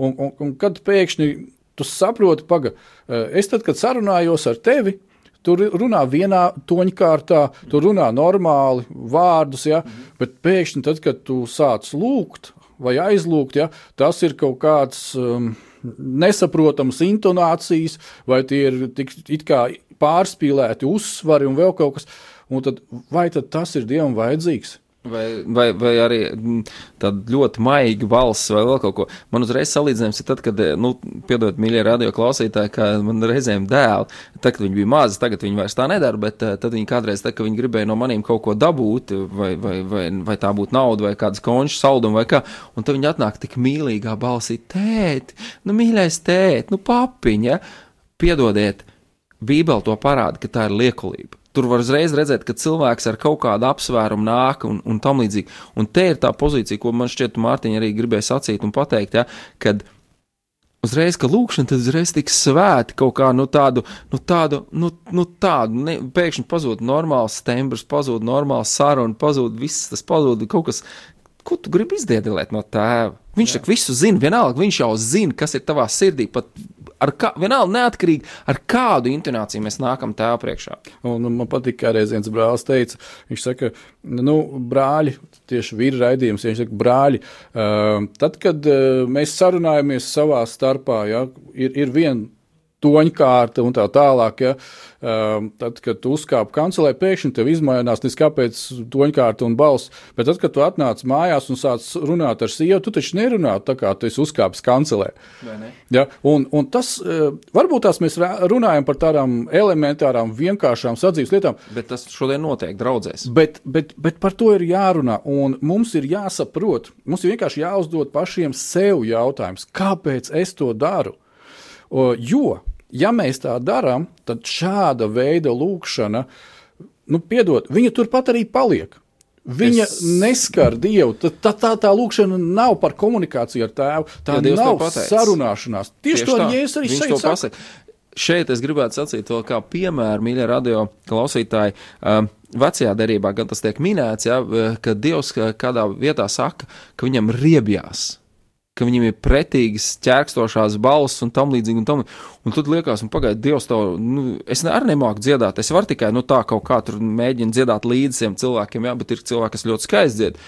Speaker 3: un, un, un kad pēkšņi tu saproti, paga, es tad, kad sarunājos ar tevi, Tur runā vienā toņkārtā, tur runā normāli vārdus, ja, bet pēkšņi tad, kad tu sāc lūgt vai aizlūgt, ja, tas ir kaut kāds um, nesaprotams intonācijas, vai tie ir tik pārspīlēti uzsvari un vēl kaut kas, un tad vai tad tas ir Dievam vajadzīgs?
Speaker 2: Vai, vai, vai arī mm, tāda ļoti maiga balss vai vēl kaut ko. Man uzreiz salīdzinājums ir tad, kad, nu, piedod, mīļie radio klausītāji, kā man reizēm dēli, tad, kad viņi bija mazi, tagad viņi vairs tā nedara, bet eh, tad viņi kādreiz, tad, kad viņi gribēja no maniem kaut ko dabūt, vai, vai, vai, vai tā būtu nauda, vai kāds konšs saldums, vai kā, un tad viņi atnāk tik mīlīgā balsī, tēt, nu, mīļais tēt, nu, papiņa, piedodiet, Bībele to parāda, ka tā ir liekulība. Tur var uzreiz redzēt, ka cilvēks ar kaut kādu apsvērumu nāk un, un tam līdzīgi. Un te ir tā pozīcija, ko man šķiet, Mārtiņa arī gribēja sacīt un pateikt, ja, kad uzreiz, ka lūkšana tad uzreiz tiks svēta kaut kā nu tādu, nu tādu, nu, nu tādu, ne, pēkšņi pazūd normāls tembrs, pazūd normāls saruna, pazūd viss, tas pazūd kaut kas, ko tu gribi izdiedelēt no tēva. Viņš tā visu zina, vienalga, viņš jau zina, kas ir tavā sirdī, pat ar kā, vienalga neatkarīgi, ar kādu intonāciju mēs nākam tēva priekšā.
Speaker 3: Un man patīk, kā reiz viens brālis teica, viņš saka, nu, brāļi, tieši vīri raidījums, viņš saka, brāļi, uh, tad, kad uh, mēs sarunājamies savā starpā, ja, ir, ir viena toņkārta un tā tālāk. Ja. Um, tad, kad tu uzkāp kancelē, pēkšņi tev izmainās nevis kāpēc toņkārta un balss, bet tad, kad tu atnāc mājās un sāc runāt ar sievu, tu taču nerunā tā kā tu esi uzkāpis kancelē. Ja. Un, un tas, uh, varbūt tās mēs runājam par tādām elementārām, vienkāršām sadzīves lietām.
Speaker 2: Bet tas šodien notiek draudzēs.
Speaker 3: Bet, bet, bet par to ir jārunā, un mums ir jāsaprot, mums ir vienkārši jāuzdod pašiem sev jautājums, kāpēc es to daru. Jo ja mēs tā darām, tad šāda veida lūkšana, nu, piedod, viņa turpat arī paliek. Viņa es... neskar Dievu. Tā, tā, tā, tā lūkšana nav par komunikāciju ar tēvu. Tā ja nav sarunāšanās. Tieši, Tieši to Jēzus arī šeit
Speaker 2: Šeit es gribētu sacīt to kā piemēru, mīļie radio klausītāji. Um, vecajā derībā gan tas tiek minēts, ja, ka Dievs kādā vietā saka, ka viņam riebjās ka viņiem ir pretīgas, ķērkstošās balss un tam līdzīgi. Un, tam, un tad liekas, un pagaidi, Dievs, tev, nu, es arī nemāku dziedāt. Es varu tikai nu, tā kaut kā tur mēģināt dziedāt līdzi tiem cilvēkiem, jā, bet ir cilvēki, kas ļoti skaisti dzied.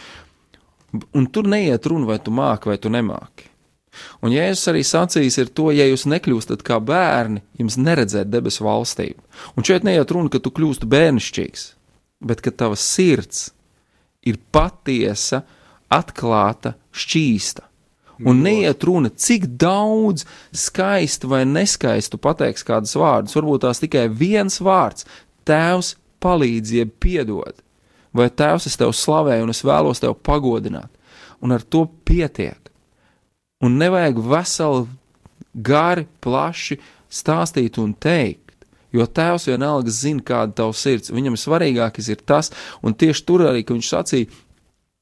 Speaker 2: Un tur neiet runa, vai tu māki vai tu nemāki. Un Jēzus arī sacīs, ir to, ja jūs nekļūstat kā bērni, jums neredzēt debesu valstību. Un šeit neiet runa, ka tu kļūsti bērnišķīgs, bet ka tava sirds ir patiesa, atklāta, šķīsta Un neiet runa, cik daudz skaistu vai neskaistu pateiks kādus vārdus. Varbūt tās tikai viens vārds - Tēvs palīdz, jeb piedod, vai Tēvs es tevi slavēju un es vēlos tevi pagodināt. Un ar to pietiek. Un nevajag veseli, gari, plaši stāstīt un teikt. Jo tēvs vienalga zina, kāda ir tavs sirds. Viņam svarīgākais ir tas, un tieši tur arī, viņš sacīja,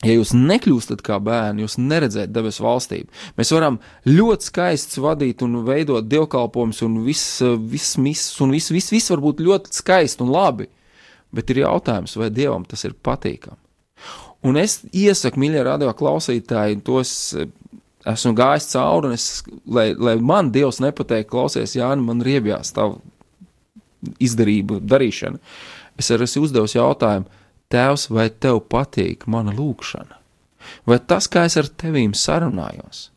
Speaker 2: Ja jūs nekļūstat kā bērni, jūs neredzat debesu valstību. Mēs varam ļoti skaisti vadīt un veidot dievkalpojumus, un viss, viss, viss, un viss, viss, viss var būt ļoti skaisti un labi. Bet ir jautājums, vai dievam tas ir patīkami. Un es iesaku, mīļie radio klausītāji, tos esmu gājis cauri, un es, lai, lai man Dievs nepateiktu, klausies, Jāni, man riebjās tavu izdarību, darīšanu. Es arī uzdevis jautājumu, Tēvs, vai tev patīk mana lūkšana? Vai tas, kā es ar tevīm sarunājos?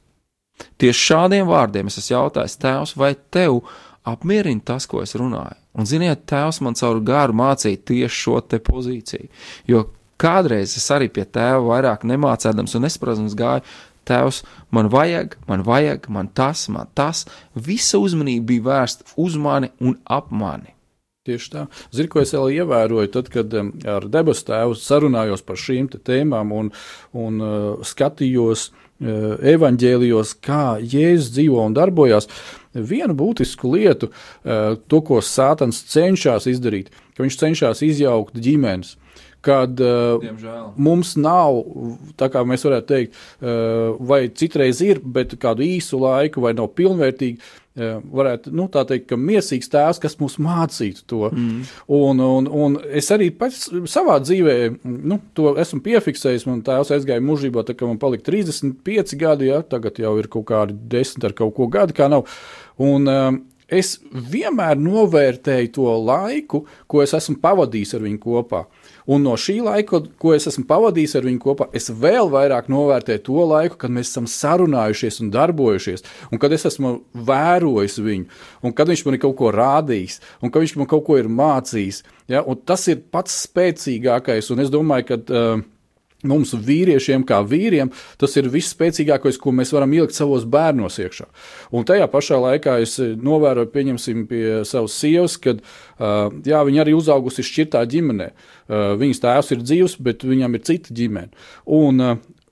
Speaker 2: Tieši šādiem vārdiem es esmu jautājis, Tēvs, vai tev apmierina tas, ko es runāju? Un, ziniet, Tēvs man caur garu mācīja tieši šo te pozīciju. Jo kādreiz es arī pie tēva vairāk nemācēdams un nesprādzams gāju. Tēvs, man vajag, man vajag, man tas, man tas. Visa uzmanība bija vērsta uz mani un ap mani.
Speaker 3: Tieši tā. Zinu, ko es vēl ievēroju, tad, kad ar debesu tēvu sarunājos par šīm tēmām un, un uh, skatījos, evaņģēlijos, kā Jēzus dzīvo un darbojas, vienu būtisku lietu, to, ko Sātans cenšas izdarīt, ka viņš cenšas izjaukt ģimenes kad uh, Diemžēl. mums nav, tā kā mēs varētu teikt, uh, vai citreiz ir, bet kādu īsu laiku, vai nav pilnvērtīgi. Uh, varētu nu, tā teikt, ka mīlīgs tēvs, kas mums mācītu to. Mm. Un, un, un es arī pats savā dzīvē nu, to esmu piefiksējis. Man tēvs aizgāja mūžībā, tā kā man palika 35 gadi, ja, tagad jau ir kaut kādi 10 ar kaut ko gadu, kā nav. Un, um, es vienmēr novērtēju to laiku, ko es esmu pavadījis ar viņu kopā. Un no šī laika, ko es esmu pavadījis ar viņu kopā, es vēl vairāk novērtēju to laiku, kad mēs esam sarunājušies un darbojušies, un kad es esmu vērojis viņu, un kad viņš man ir kaut ko rādījis, un kad viņš man kaut ko ir mācījis. Ja? Un tas ir pats spēcīgākais, un es domāju, ka. Uh, Mums, vīriešiem, kā vīriem, tas ir visspēcīgākais, ko mēs varam ielikt savos bērnos iekšā. Un tajā pašā laikā es novēroju, pieņemsim, pie savas sievas, kad uh, jā, viņa arī uzaugusi šķirtā ģimenē. Uh, viņas tēvs ir dzīvs, bet viņam ir cita ģimene. Un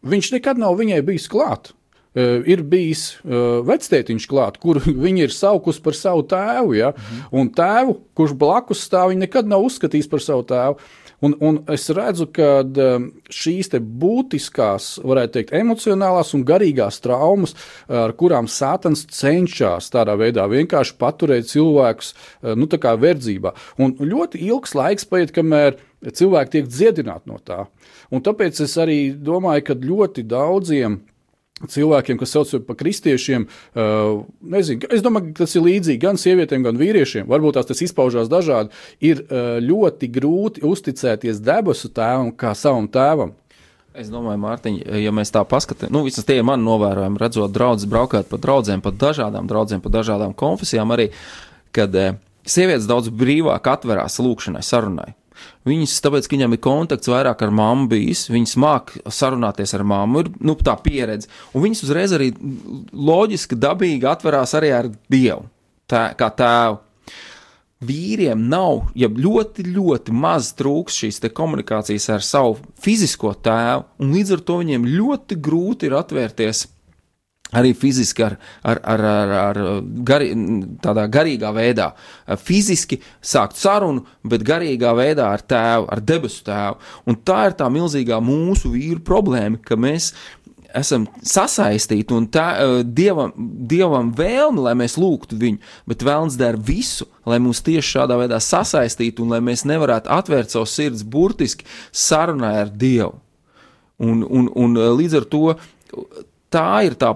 Speaker 3: viņš nekad nav viņai bijis klāts. Ir bijis uh, vectētiņš klāt, kur (laughs) viņi ir saukus par savu tēvu. Ja? Mhm. Un tēvu, kurš blakus stāv, viņi nekad nav uzskatījis par savu tēvu. Un, un es redzu, ka um, šīs būtiskās, varētu teikt, emocionālās un garīgās traumas, ar kurām Sātans cenšas tādā veidā vienkārši paturēt cilvēkus uh, nu, verdzībā. Un ļoti ilgs laiks paiet, kamēr cilvēki tiek dziedināti no tā. Un tāpēc es arī domāju, ka ļoti daudziem cilvēkiem, kas sauc par kristiešiem, uh, nezinu, es domāju, ka tas ir līdzīgi gan sievietēm, gan vīriešiem. Varbūt tās izpaužās dažādi. Ir uh, ļoti grūti uzticēties debesu tēvam kā savam tēvam.
Speaker 2: Es domāju, Mārtiņ, ja mēs tā paskatāmies, nu, visas tie ir mani novērojumi, redzot draugus, braukāt pa draugiem, pa dažādām draugiem, pa dažādām konfesijām, arī, kad eh, sievietes daudz brīvāk atverās lūkšanai, sarunai. Viņas, tāpēc, ka viņam ir kontakts vairāk ar mammu bijis, viņas māk sarunāties ar mammu, ir nu, tā pieredze. Un viņas uzreiz arī loģiski, dabīgi atverās arī ar Dievu, tā, kā tēvu. Vīriem nav, ja ļoti, ļoti maz trūks šīs komunikācijas ar savu fizisko tēvu, un līdz ar to viņiem ļoti grūti ir atvērties arī fiziski, ar, ar, ar, ar, ar gari, tādā garīgā veidā, fiziski sākt sarunu, bet garīgā veidā ar tēvu, ar debesu tēvu. Un tā ir tā milzīgā mūsu vīru problēma, ka mēs esam sasaistīti un tā, dievam, dievam vēlme, lai mēs lūgtu viņu, bet vēlams dara visu, lai mūs tieši šādā veidā sasaistītu un lai mēs nevarētu atvērt savu sirds burtiski sarunai ar Dievu. Un, un, un līdz ar to tā ir tā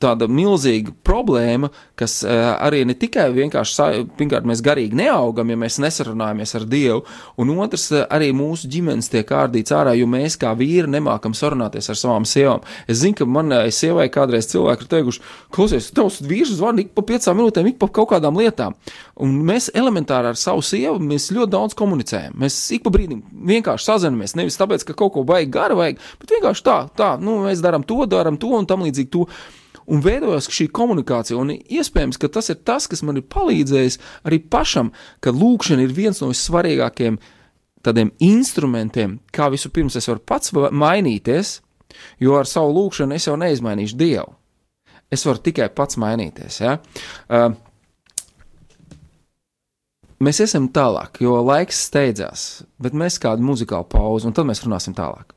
Speaker 2: tāda milzīga problēma, kas uh, arī ne tikai vienkārši, pirmkārt, mēs garīgi neaugam, ja mēs nesarunājamies ar Dievu, un otrs, uh, arī mūsu ģimenes tiek ārdīts ārā, jo mēs kā vīri nemākam sarunāties ar savām sievām. Es zinu, ka manai sievai kādreiz cilvēki ir teikuši, klausies, tavs vīrs zvana ik pa piecām minūtēm, ik pa kaut kādām lietām. Un mēs elementāri ar savu sievu mēs ļoti daudz komunicējam. Mēs ik pa brīdim vienkārši sazinamies. Nevis tāpēc, ka kaut ko baigi gara vajag, bet vienkārši tā, tā, nu, mēs darām to, darām to un tam līdzīgi to un veidojas šī komunikācija. Un iespējams, ka tas ir tas, kas man ir palīdzējis arī pašam, ka lūkšana ir viens no svarīgākajiem tādiem instrumentiem, kā vispirms es varu pats mainīties, jo ar savu lūkšanu es jau neizmainīšu Dievu. Es varu tikai pats mainīties. Ja? Uh, mēs esam tālāk, jo laiks steidzās, bet mēs kādu muzikālu pauzi, un tad mēs runāsim tālāk.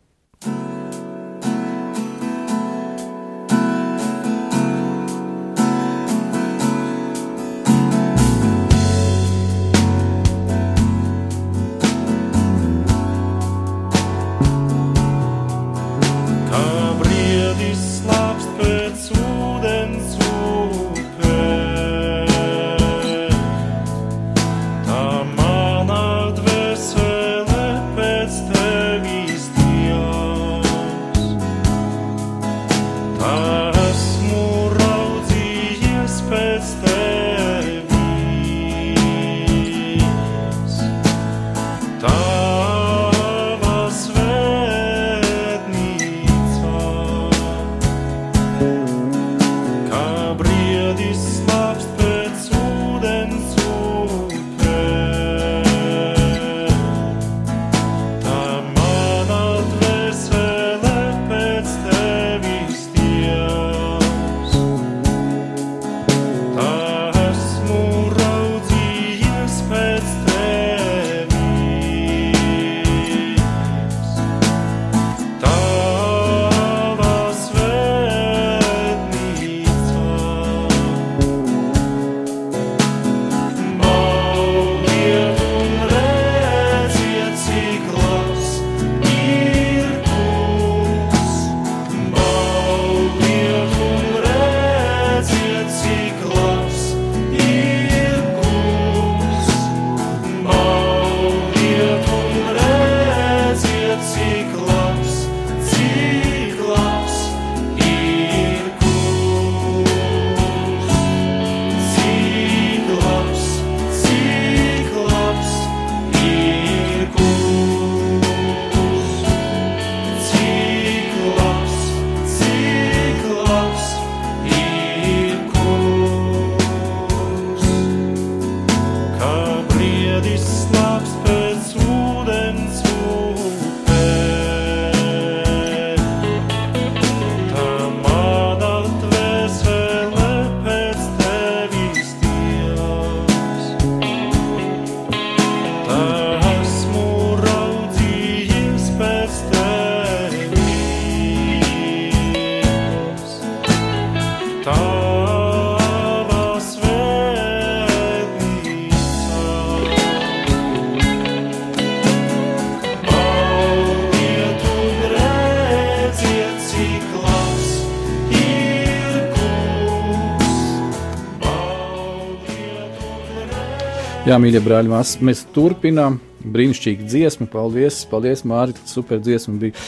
Speaker 3: Jā, mīļie brāļi, mēs, mēs turpinām. Brīnišķīgi dziesma, paldies, paldies Mārtiņ, super dziesma bija.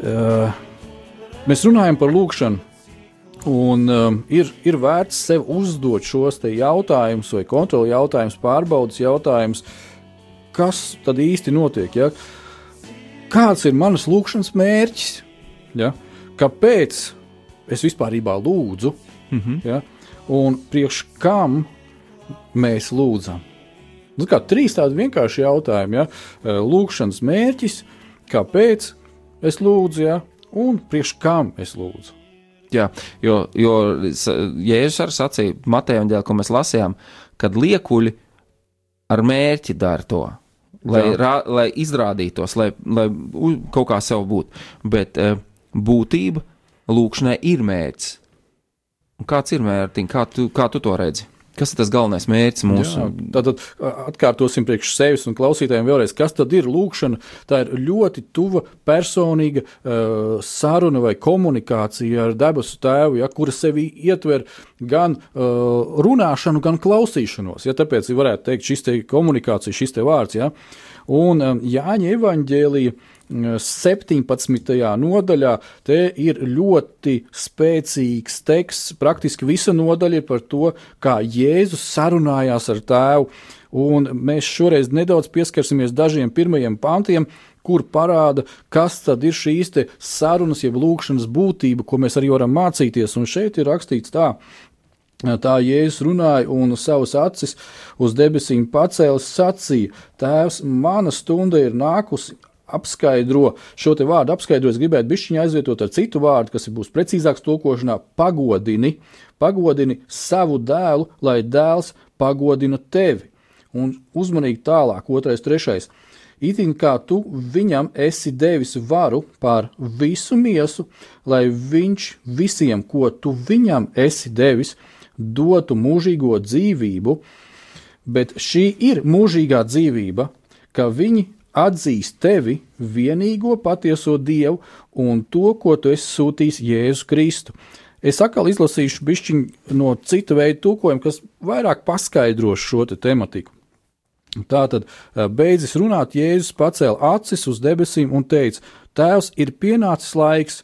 Speaker 3: Uh, mēs runājam par lūkšanu, un um, ir, ir vērts sev uzdot šos jautājumus, vai kontroli jautājumus, pārbaudas jautājumus, kas tad īsti notiek. Ja? Kāds ir manas lūkšanas mērķis? Ja? Kāpēc es vispār lūdzu? Mm -hmm. ja? Un priekš kam mēs lūdzam? Nu, kā trīs tādi vienkārši jautājumi. Ja? Lūkšanas mērķis, kāpēc es lūdzu, ja? un priekš kam es lūdzu.
Speaker 2: Jā, jo, jo Jēzus arī sacīja Mateja un Dēļ, ko mēs lasījām, kad liekuļi ar mērķi dara to. Lai, rā, lai izrādītos, lai, lai kaut kā sev būtu. Bet būtība lūkšanai ir mērķis. Un kāds ir mērķis? Kā, tu, kā tu to redzi? Kas ir tas galvenais mērķis mūsu? Jā,
Speaker 3: tātad atkārtosim priekš sevis un klausītājiem vēlreiz, kas tad ir lūkšana. Tā ir ļoti tuva personīga uh, saruna vai komunikācija ar debesu tēvu, ja, kura sevi ietver gan uh, runāšanu, gan klausīšanos. Ja, tāpēc varētu teikt, šis te komunikācija, šis te vārds. Ja. Un um, Jāņa evaņģēlija 17. nodaļā te ir ļoti spēcīgs teksts. Praktiski visa nodaļa ir par to, kā Jēzus sarunājās ar tēvu. Un mēs šoreiz nedaudz pieskarsimies dažiem pirmajiem pantiem, kur parāda, kas tad ir šīs sarunas, jeb lūkšanas būtība, ko mēs arī varam mācīties. Un šeit ir rakstīts tā, Tā Jēzus runāja un savus acis uz debesīm pacēlis, sacīja: Tēvs, mana stunda ir nākusi, apskaidro šo te vārdu, apskaidro, es gribētu bišķiņu aizvietot ar citu vārdu, kas būs precīzāks tulkošanā - pagodini, pagodini savu dēlu, lai dēls pagodina tevi. Un uzmanīgi tālāk, otrais, trešais. Itin kā tu viņam esi devis varu pār visu miesu, lai viņš visiem, ko tu viņam esi devis, dotu mūžīgo dzīvību, bet šī ir mūžīgā dzīvība, ka viņi atzīst tevi, vienīgo patieso Dievu un to, ko tu esi sūtījis Jēzu Kristu. Es atkal izlasīšu bišķiņu no cita veida tūkojuma, kas vairāk paskaidros šo te tematiku. Tātad, beidzis runāt, Jēzus pacēla acis uz debesīm un teica: Tēvs, ir pienācis laiks,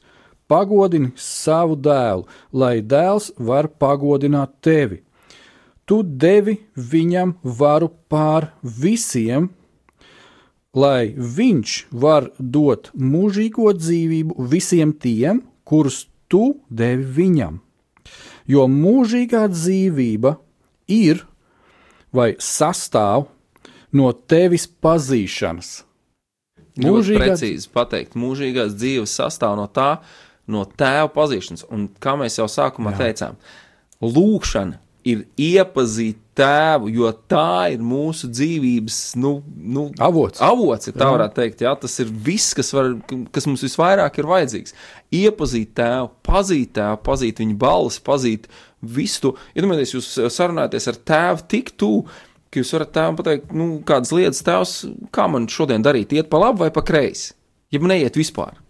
Speaker 3: pagodini savu dēlu, lai dēls var pagodināt tevi. Tu devi viņam varu pār visiem, lai viņš var dot mūžīgo dzīvību visiem tiem, kurus tu devi viņam. Jo mūžīgā dzīvība ir vai sastāv no tevis pazīšanas.
Speaker 2: Mūžīgā... Precīzi pateikt, mūžīgās dzīves sastāv no tā, no tēva pazīšanas. Un kā mēs jau sākumā Jā. teicām, lūkšana ir iepazīt tēvu, jo tā ir mūsu dzīvības nu, nu,
Speaker 3: avots.
Speaker 2: avots ja tā jā. varētu teikt. Jā, tas ir viss, kas, var, kas mums visvairāk ir vajadzīgs. Iepazīt tēvu, pazīt tēvu, pazīt viņa balsi, pazīt visu to. Iedomājieties, jūs sarunājaties ar tēvu tik tuvu, jūs varat tēvam pateikt, nu, kādas lietas tēvs, kā man šodien darīt, iet pa labi vai pa kreisi, ja neiet vispār.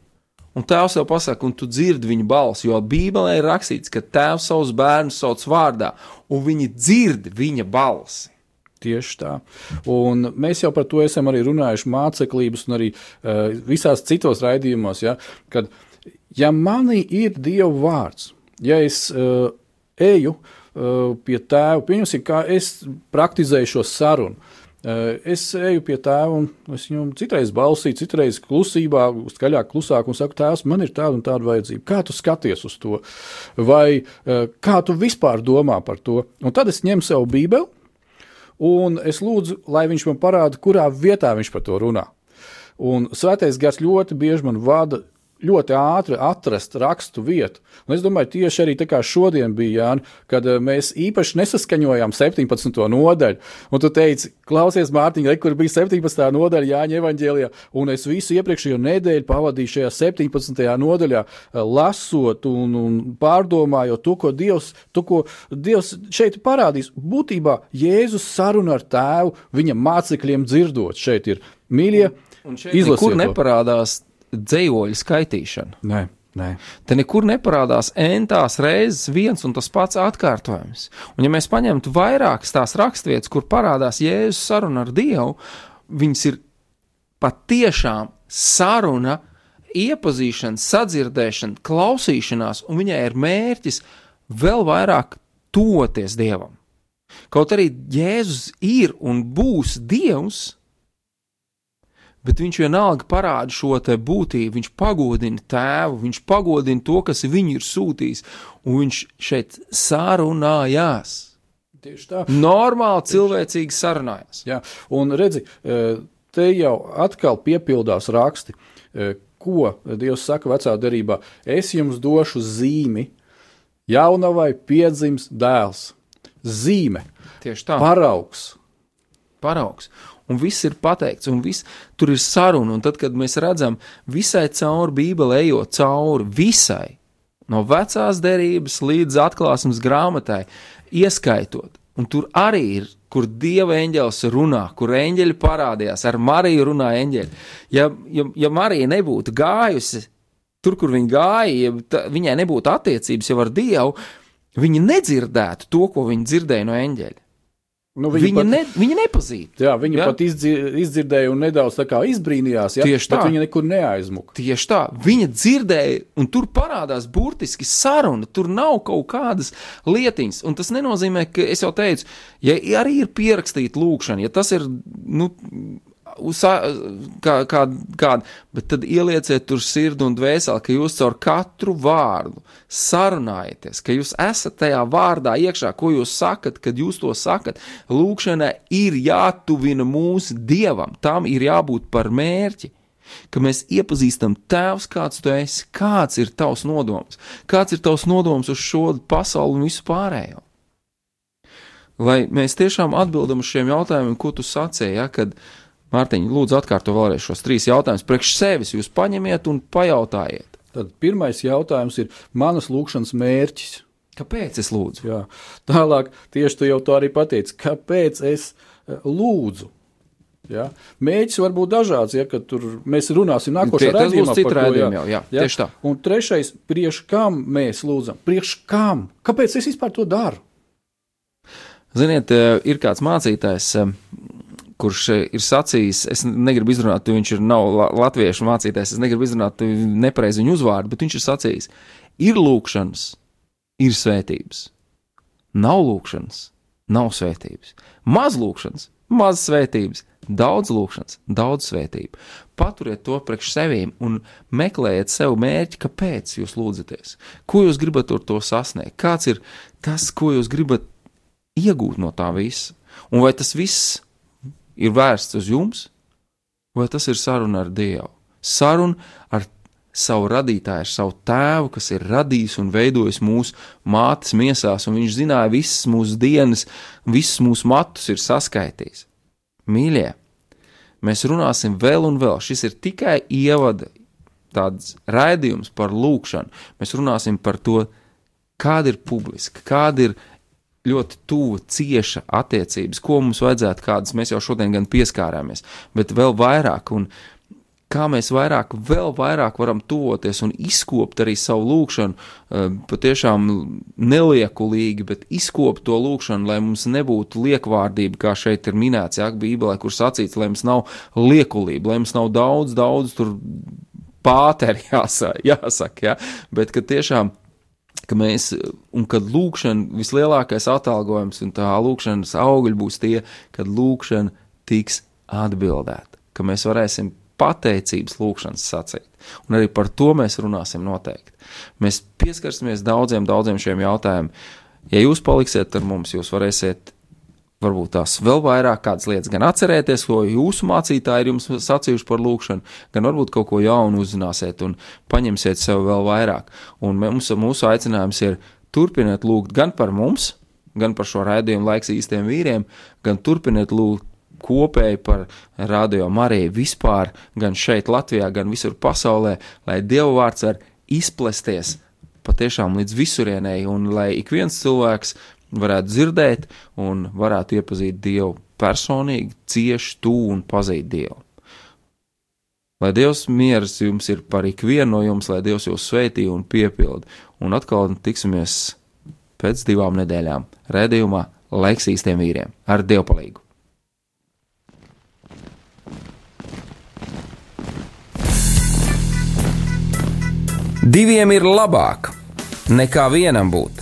Speaker 2: Un tēvs jau pasaka, un tu dzirdi viņa balsi, jo Bībelē ir rakstīts, ka tēvs savus bērnus sauc vārdā, un viņi dzird viņa balsi.
Speaker 3: Tieši tā. Un mēs jau par to esam arī runājuši māceklības un arī uh, visās citos raidījumos, ja, kad, ja manī ir Dieva vārds, ja es uh, eju uh, pie tēva, pieņemsim, kā es praktizēju šo sarunu, Eh, es eju pie tēva, un es viņam citreiz balsīju, citreiz klusībā, skaļāk, klusāk, un saku, tēvs, man ir tāda un tāda vajadzība. Kā tu skaties uz to? Vai eh, kā tu vispār domā par to? Un tad es ņemu savu bībeli, un es lūdzu, lai viņš man parāda, kurā vietā viņš par to runā. Un svētais gars ļoti bieži man vada ļoti ātri atrast rakstu vietu. Un es domāju, tieši arī tā kā šodien bija Jānis, kad eh, mēs īpaši nesaskaņojām 17. nodaļu. Un tu teici, klausies, Mārtiņ, re, kur bija 17. nodaļa Jāņa evaņģēlijā, un es visu iepriekšējo nedēļu pavadīju šajā 17. nodaļā, eh, lasot un, un pārdomājot to, ko Dievs, to, ko Dievs šeit parādīs. Būtībā Jēzus saruna ar tēvu viņa mācekļiem dzirdot. Šeit ir mīļie.
Speaker 2: Izlasiet, kur neparādās dzējoļu skaitīšana.
Speaker 3: Nē. Nē.
Speaker 2: Te nekur neparādās entās reizes viens un tas pats atkārtojums. Un, ja mēs paņemtu vairākas tās raksturvietas, kur parādās Jēzus saruna ar Dievu, viņas ir patiešām saruna, iepazīšana, sadzirdēšana, klausīšanās, un viņai ir mērķis vēl vairāk toties Dievam. Kaut arī Jēzus ir un būs Dievs, bet viņš vienalga parāda šo būtību, viņš pagodina tēvu, viņš pagodina to, kas viņu ir sūtījis, un viņš šeit sarunājās.
Speaker 3: Tieši tā.
Speaker 2: Normāli cilvēcīgi sarunājās.
Speaker 3: Jā, un redzi, e, te jau atkal piepildās raksti, e, ko Dievs saka vecā derībā. Es jums došu zīmi, jaunavai piedzims dēls. Zīme,
Speaker 2: Tieši tā.
Speaker 3: paraugs.
Speaker 2: paraugs. Un viss ir pateikts, un viss tur ir saruna. Un tad, kad mēs redzam visai cauri Bībelē, ejot cauri visai, no vecās derības līdz atklāsmes grāmatai, ieskaitot, un tur arī ir, kur dieva eņģēlis runā, kur eņģeļi parādījās, ar Mariju runā eņģeļi. Ja, ja, ja Marija nebūtu gājusi tur, kur viņa gāja, ja ta, viņai nebūtu attiecības jau ar Dievu, viņa nedzirdētu to, ko viņa dzirdēja no eņģeļa.
Speaker 3: Nu,
Speaker 2: Viņa,
Speaker 3: pat-
Speaker 2: ne, viņa nepazīst.
Speaker 3: Jā, viņa
Speaker 2: Jā.
Speaker 3: pat izdzir, izdzirdēja un nedaudz izbrīnījās. Ja?
Speaker 2: Tieši tā.
Speaker 3: Viņa nekur neaizmuka.
Speaker 2: Tieši tā, viņa dzirdēja, un tur parādās burtiski saruna. Tur nav kaut kādas lietiņas, un tas nenozīmē, ka es jau teicu, ja arī ir pierakstīta lūkšana, ja tas ir, nu, uz, kā, kā, kāda, bet tad ielieciet tur sirdi un dvēseli, ka jūs caur katru vārdu sarunājaties, ka jūs esat tajā vārdā iekšā, ko jūs sakat, kad jūs to sakat. Lūkšana ir jātuvina mūsu dievam, tam ir jābūt par mērķi. Ka mēs iepazīstam Tēvs, kāds tu esi, kāds ir tavs nodoms, kāds ir tavs nodoms uz šo pasauli un visu pārējo. Lai mēs tiešām atbildam uz šiem jautājumiem, ko tu sacīji, ja, kad Mārtiņa, lūdzu, atkārto vēlreiz šos trīs jautājumus. Priekš sevis jūs paņemiet un pajautājiet,
Speaker 3: Tad pirmais jautājums ir manas lūkšanas mērķis.
Speaker 2: kāpēc es lūdzu?
Speaker 3: Jā. Tālāk, tieši tu jau to arī pateici, kāpēc es eh, lūdzu. Ja? Mēģis var būt dažāds, ja tur mēs runāsim nākošajā
Speaker 2: tas būs
Speaker 3: raidījumā.
Speaker 2: jau, jā, tieši tā.
Speaker 3: Un trešais, priekš kam mēs lūdzam? Priekš kam? Kāpēc es vispār to daru?
Speaker 2: Ziniet, eh, ir kāds mācītājs, eh, kurš eh, ir sacījis, es negribu izrunāt, viņš ir nav la- latviešu mācītājs, es negribu izrunāt nepareizi viņu uzvārdu, bet viņš ir sacījis, ir lūkšanas, ir svētības. Nav lūkšanas, nav svētības. Maz lūkšanas, maz svētības. Daudz lūkšanas, daudz svētību. Paturiet to priekš sevīm un meklējiet sev mērķi, kāpēc jūs lūdzaties. Ko jūs gribat ar to sasniegt? Kāds ir tas, ko jūs gribat iegūt no tā visa? Un vai tas viss ir vērsts uz jums, vai tas ir saruna ar Dievu? Saruna ar savu radītāju, ar savu tēvu, kas ir radījis un veidojis mūsu mātes miesās, un viņš zināja visas mūsu dienas, visus mūsu matus ir saskaitījis. Mīļie, mēs runāsim vēl un vēl. Šis ir tikai ievada tāds raidījums par lūkšanu. Mēs runāsim par to, kāda ir publiska, kāda ir ļoti tuva, cieša attiecības, ko mums vajadzētu, kādas mēs jau šodien gan pieskārāmies, bet vēl vairāk. Un, Kā mēs vairāk, vēl vairāk varam tuvoties un izkopt arī savu lūgšanu, eh, patiešām neliekulīgi, bet izkopt to lūgšanu, lai mums nebūtu liekvārdība, kā šeit ir minēts, Jā, Bībelē, kur sacīts, lai mums nav liekulība, lai mums nav daudz, daudz tur pāteri (laughs) jāsaka, jāsaka ja? bet ka tiešām ka mēs, un kad lūkšana vislielākais atalgojums un tā lūkšanas augļi būs tie, kad lūkšana tiks atbildēta, ka mēs varēsim pateicības lūkšanas sacīt. Un arī par to mēs runāsim noteikti. Mēs pieskarsimies daudziem, daudziem šiem jautājumiem. Ja jūs paliksiet ar mums, jūs varēsiet varbūt tās vēl vairāk kādas lietas gan atcerēties, ko jūsu mācītāji ir jums sacījuši par lūkšanu, gan varbūt kaut ko jaunu uzzināsiet un paņemsiet sev vēl vairāk. Un mums, mūsu aicinājums ir turpiniet lūgt gan par mums, gan par šo raidījumu laiks īstiem vīriem, gan turpiniet lūgt kopēji par radio Mariju vispār, gan šeit Latvijā, gan visur pasaulē, lai Dieva vārds var izplesties patiešām līdz visurienei, un lai ik viens cilvēks varētu dzirdēt un varētu iepazīt Dievu personīgi, cieši, tuvu un pazīt Dievu.
Speaker 5: Lai Dievs miers jums ir par ikvienu no jums, lai Dievs jūs svētī un piepildi. Un atkal tiksimies pēc divām nedēļām redzējumā Laiks īstiem vīriem ar Dievpalīgu.
Speaker 2: Diviem ir labāk nekā vienam būt,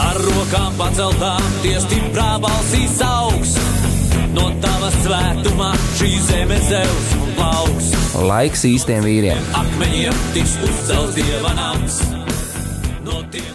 Speaker 1: Ar rokām paceltām, tie stiprā balsīs augs. No tava svētumā šī zeme zeus un plauks.
Speaker 2: Laiks īstiem vīriem.
Speaker 1: Akmeņiem tiks uzcelts dieva nams. No tiem,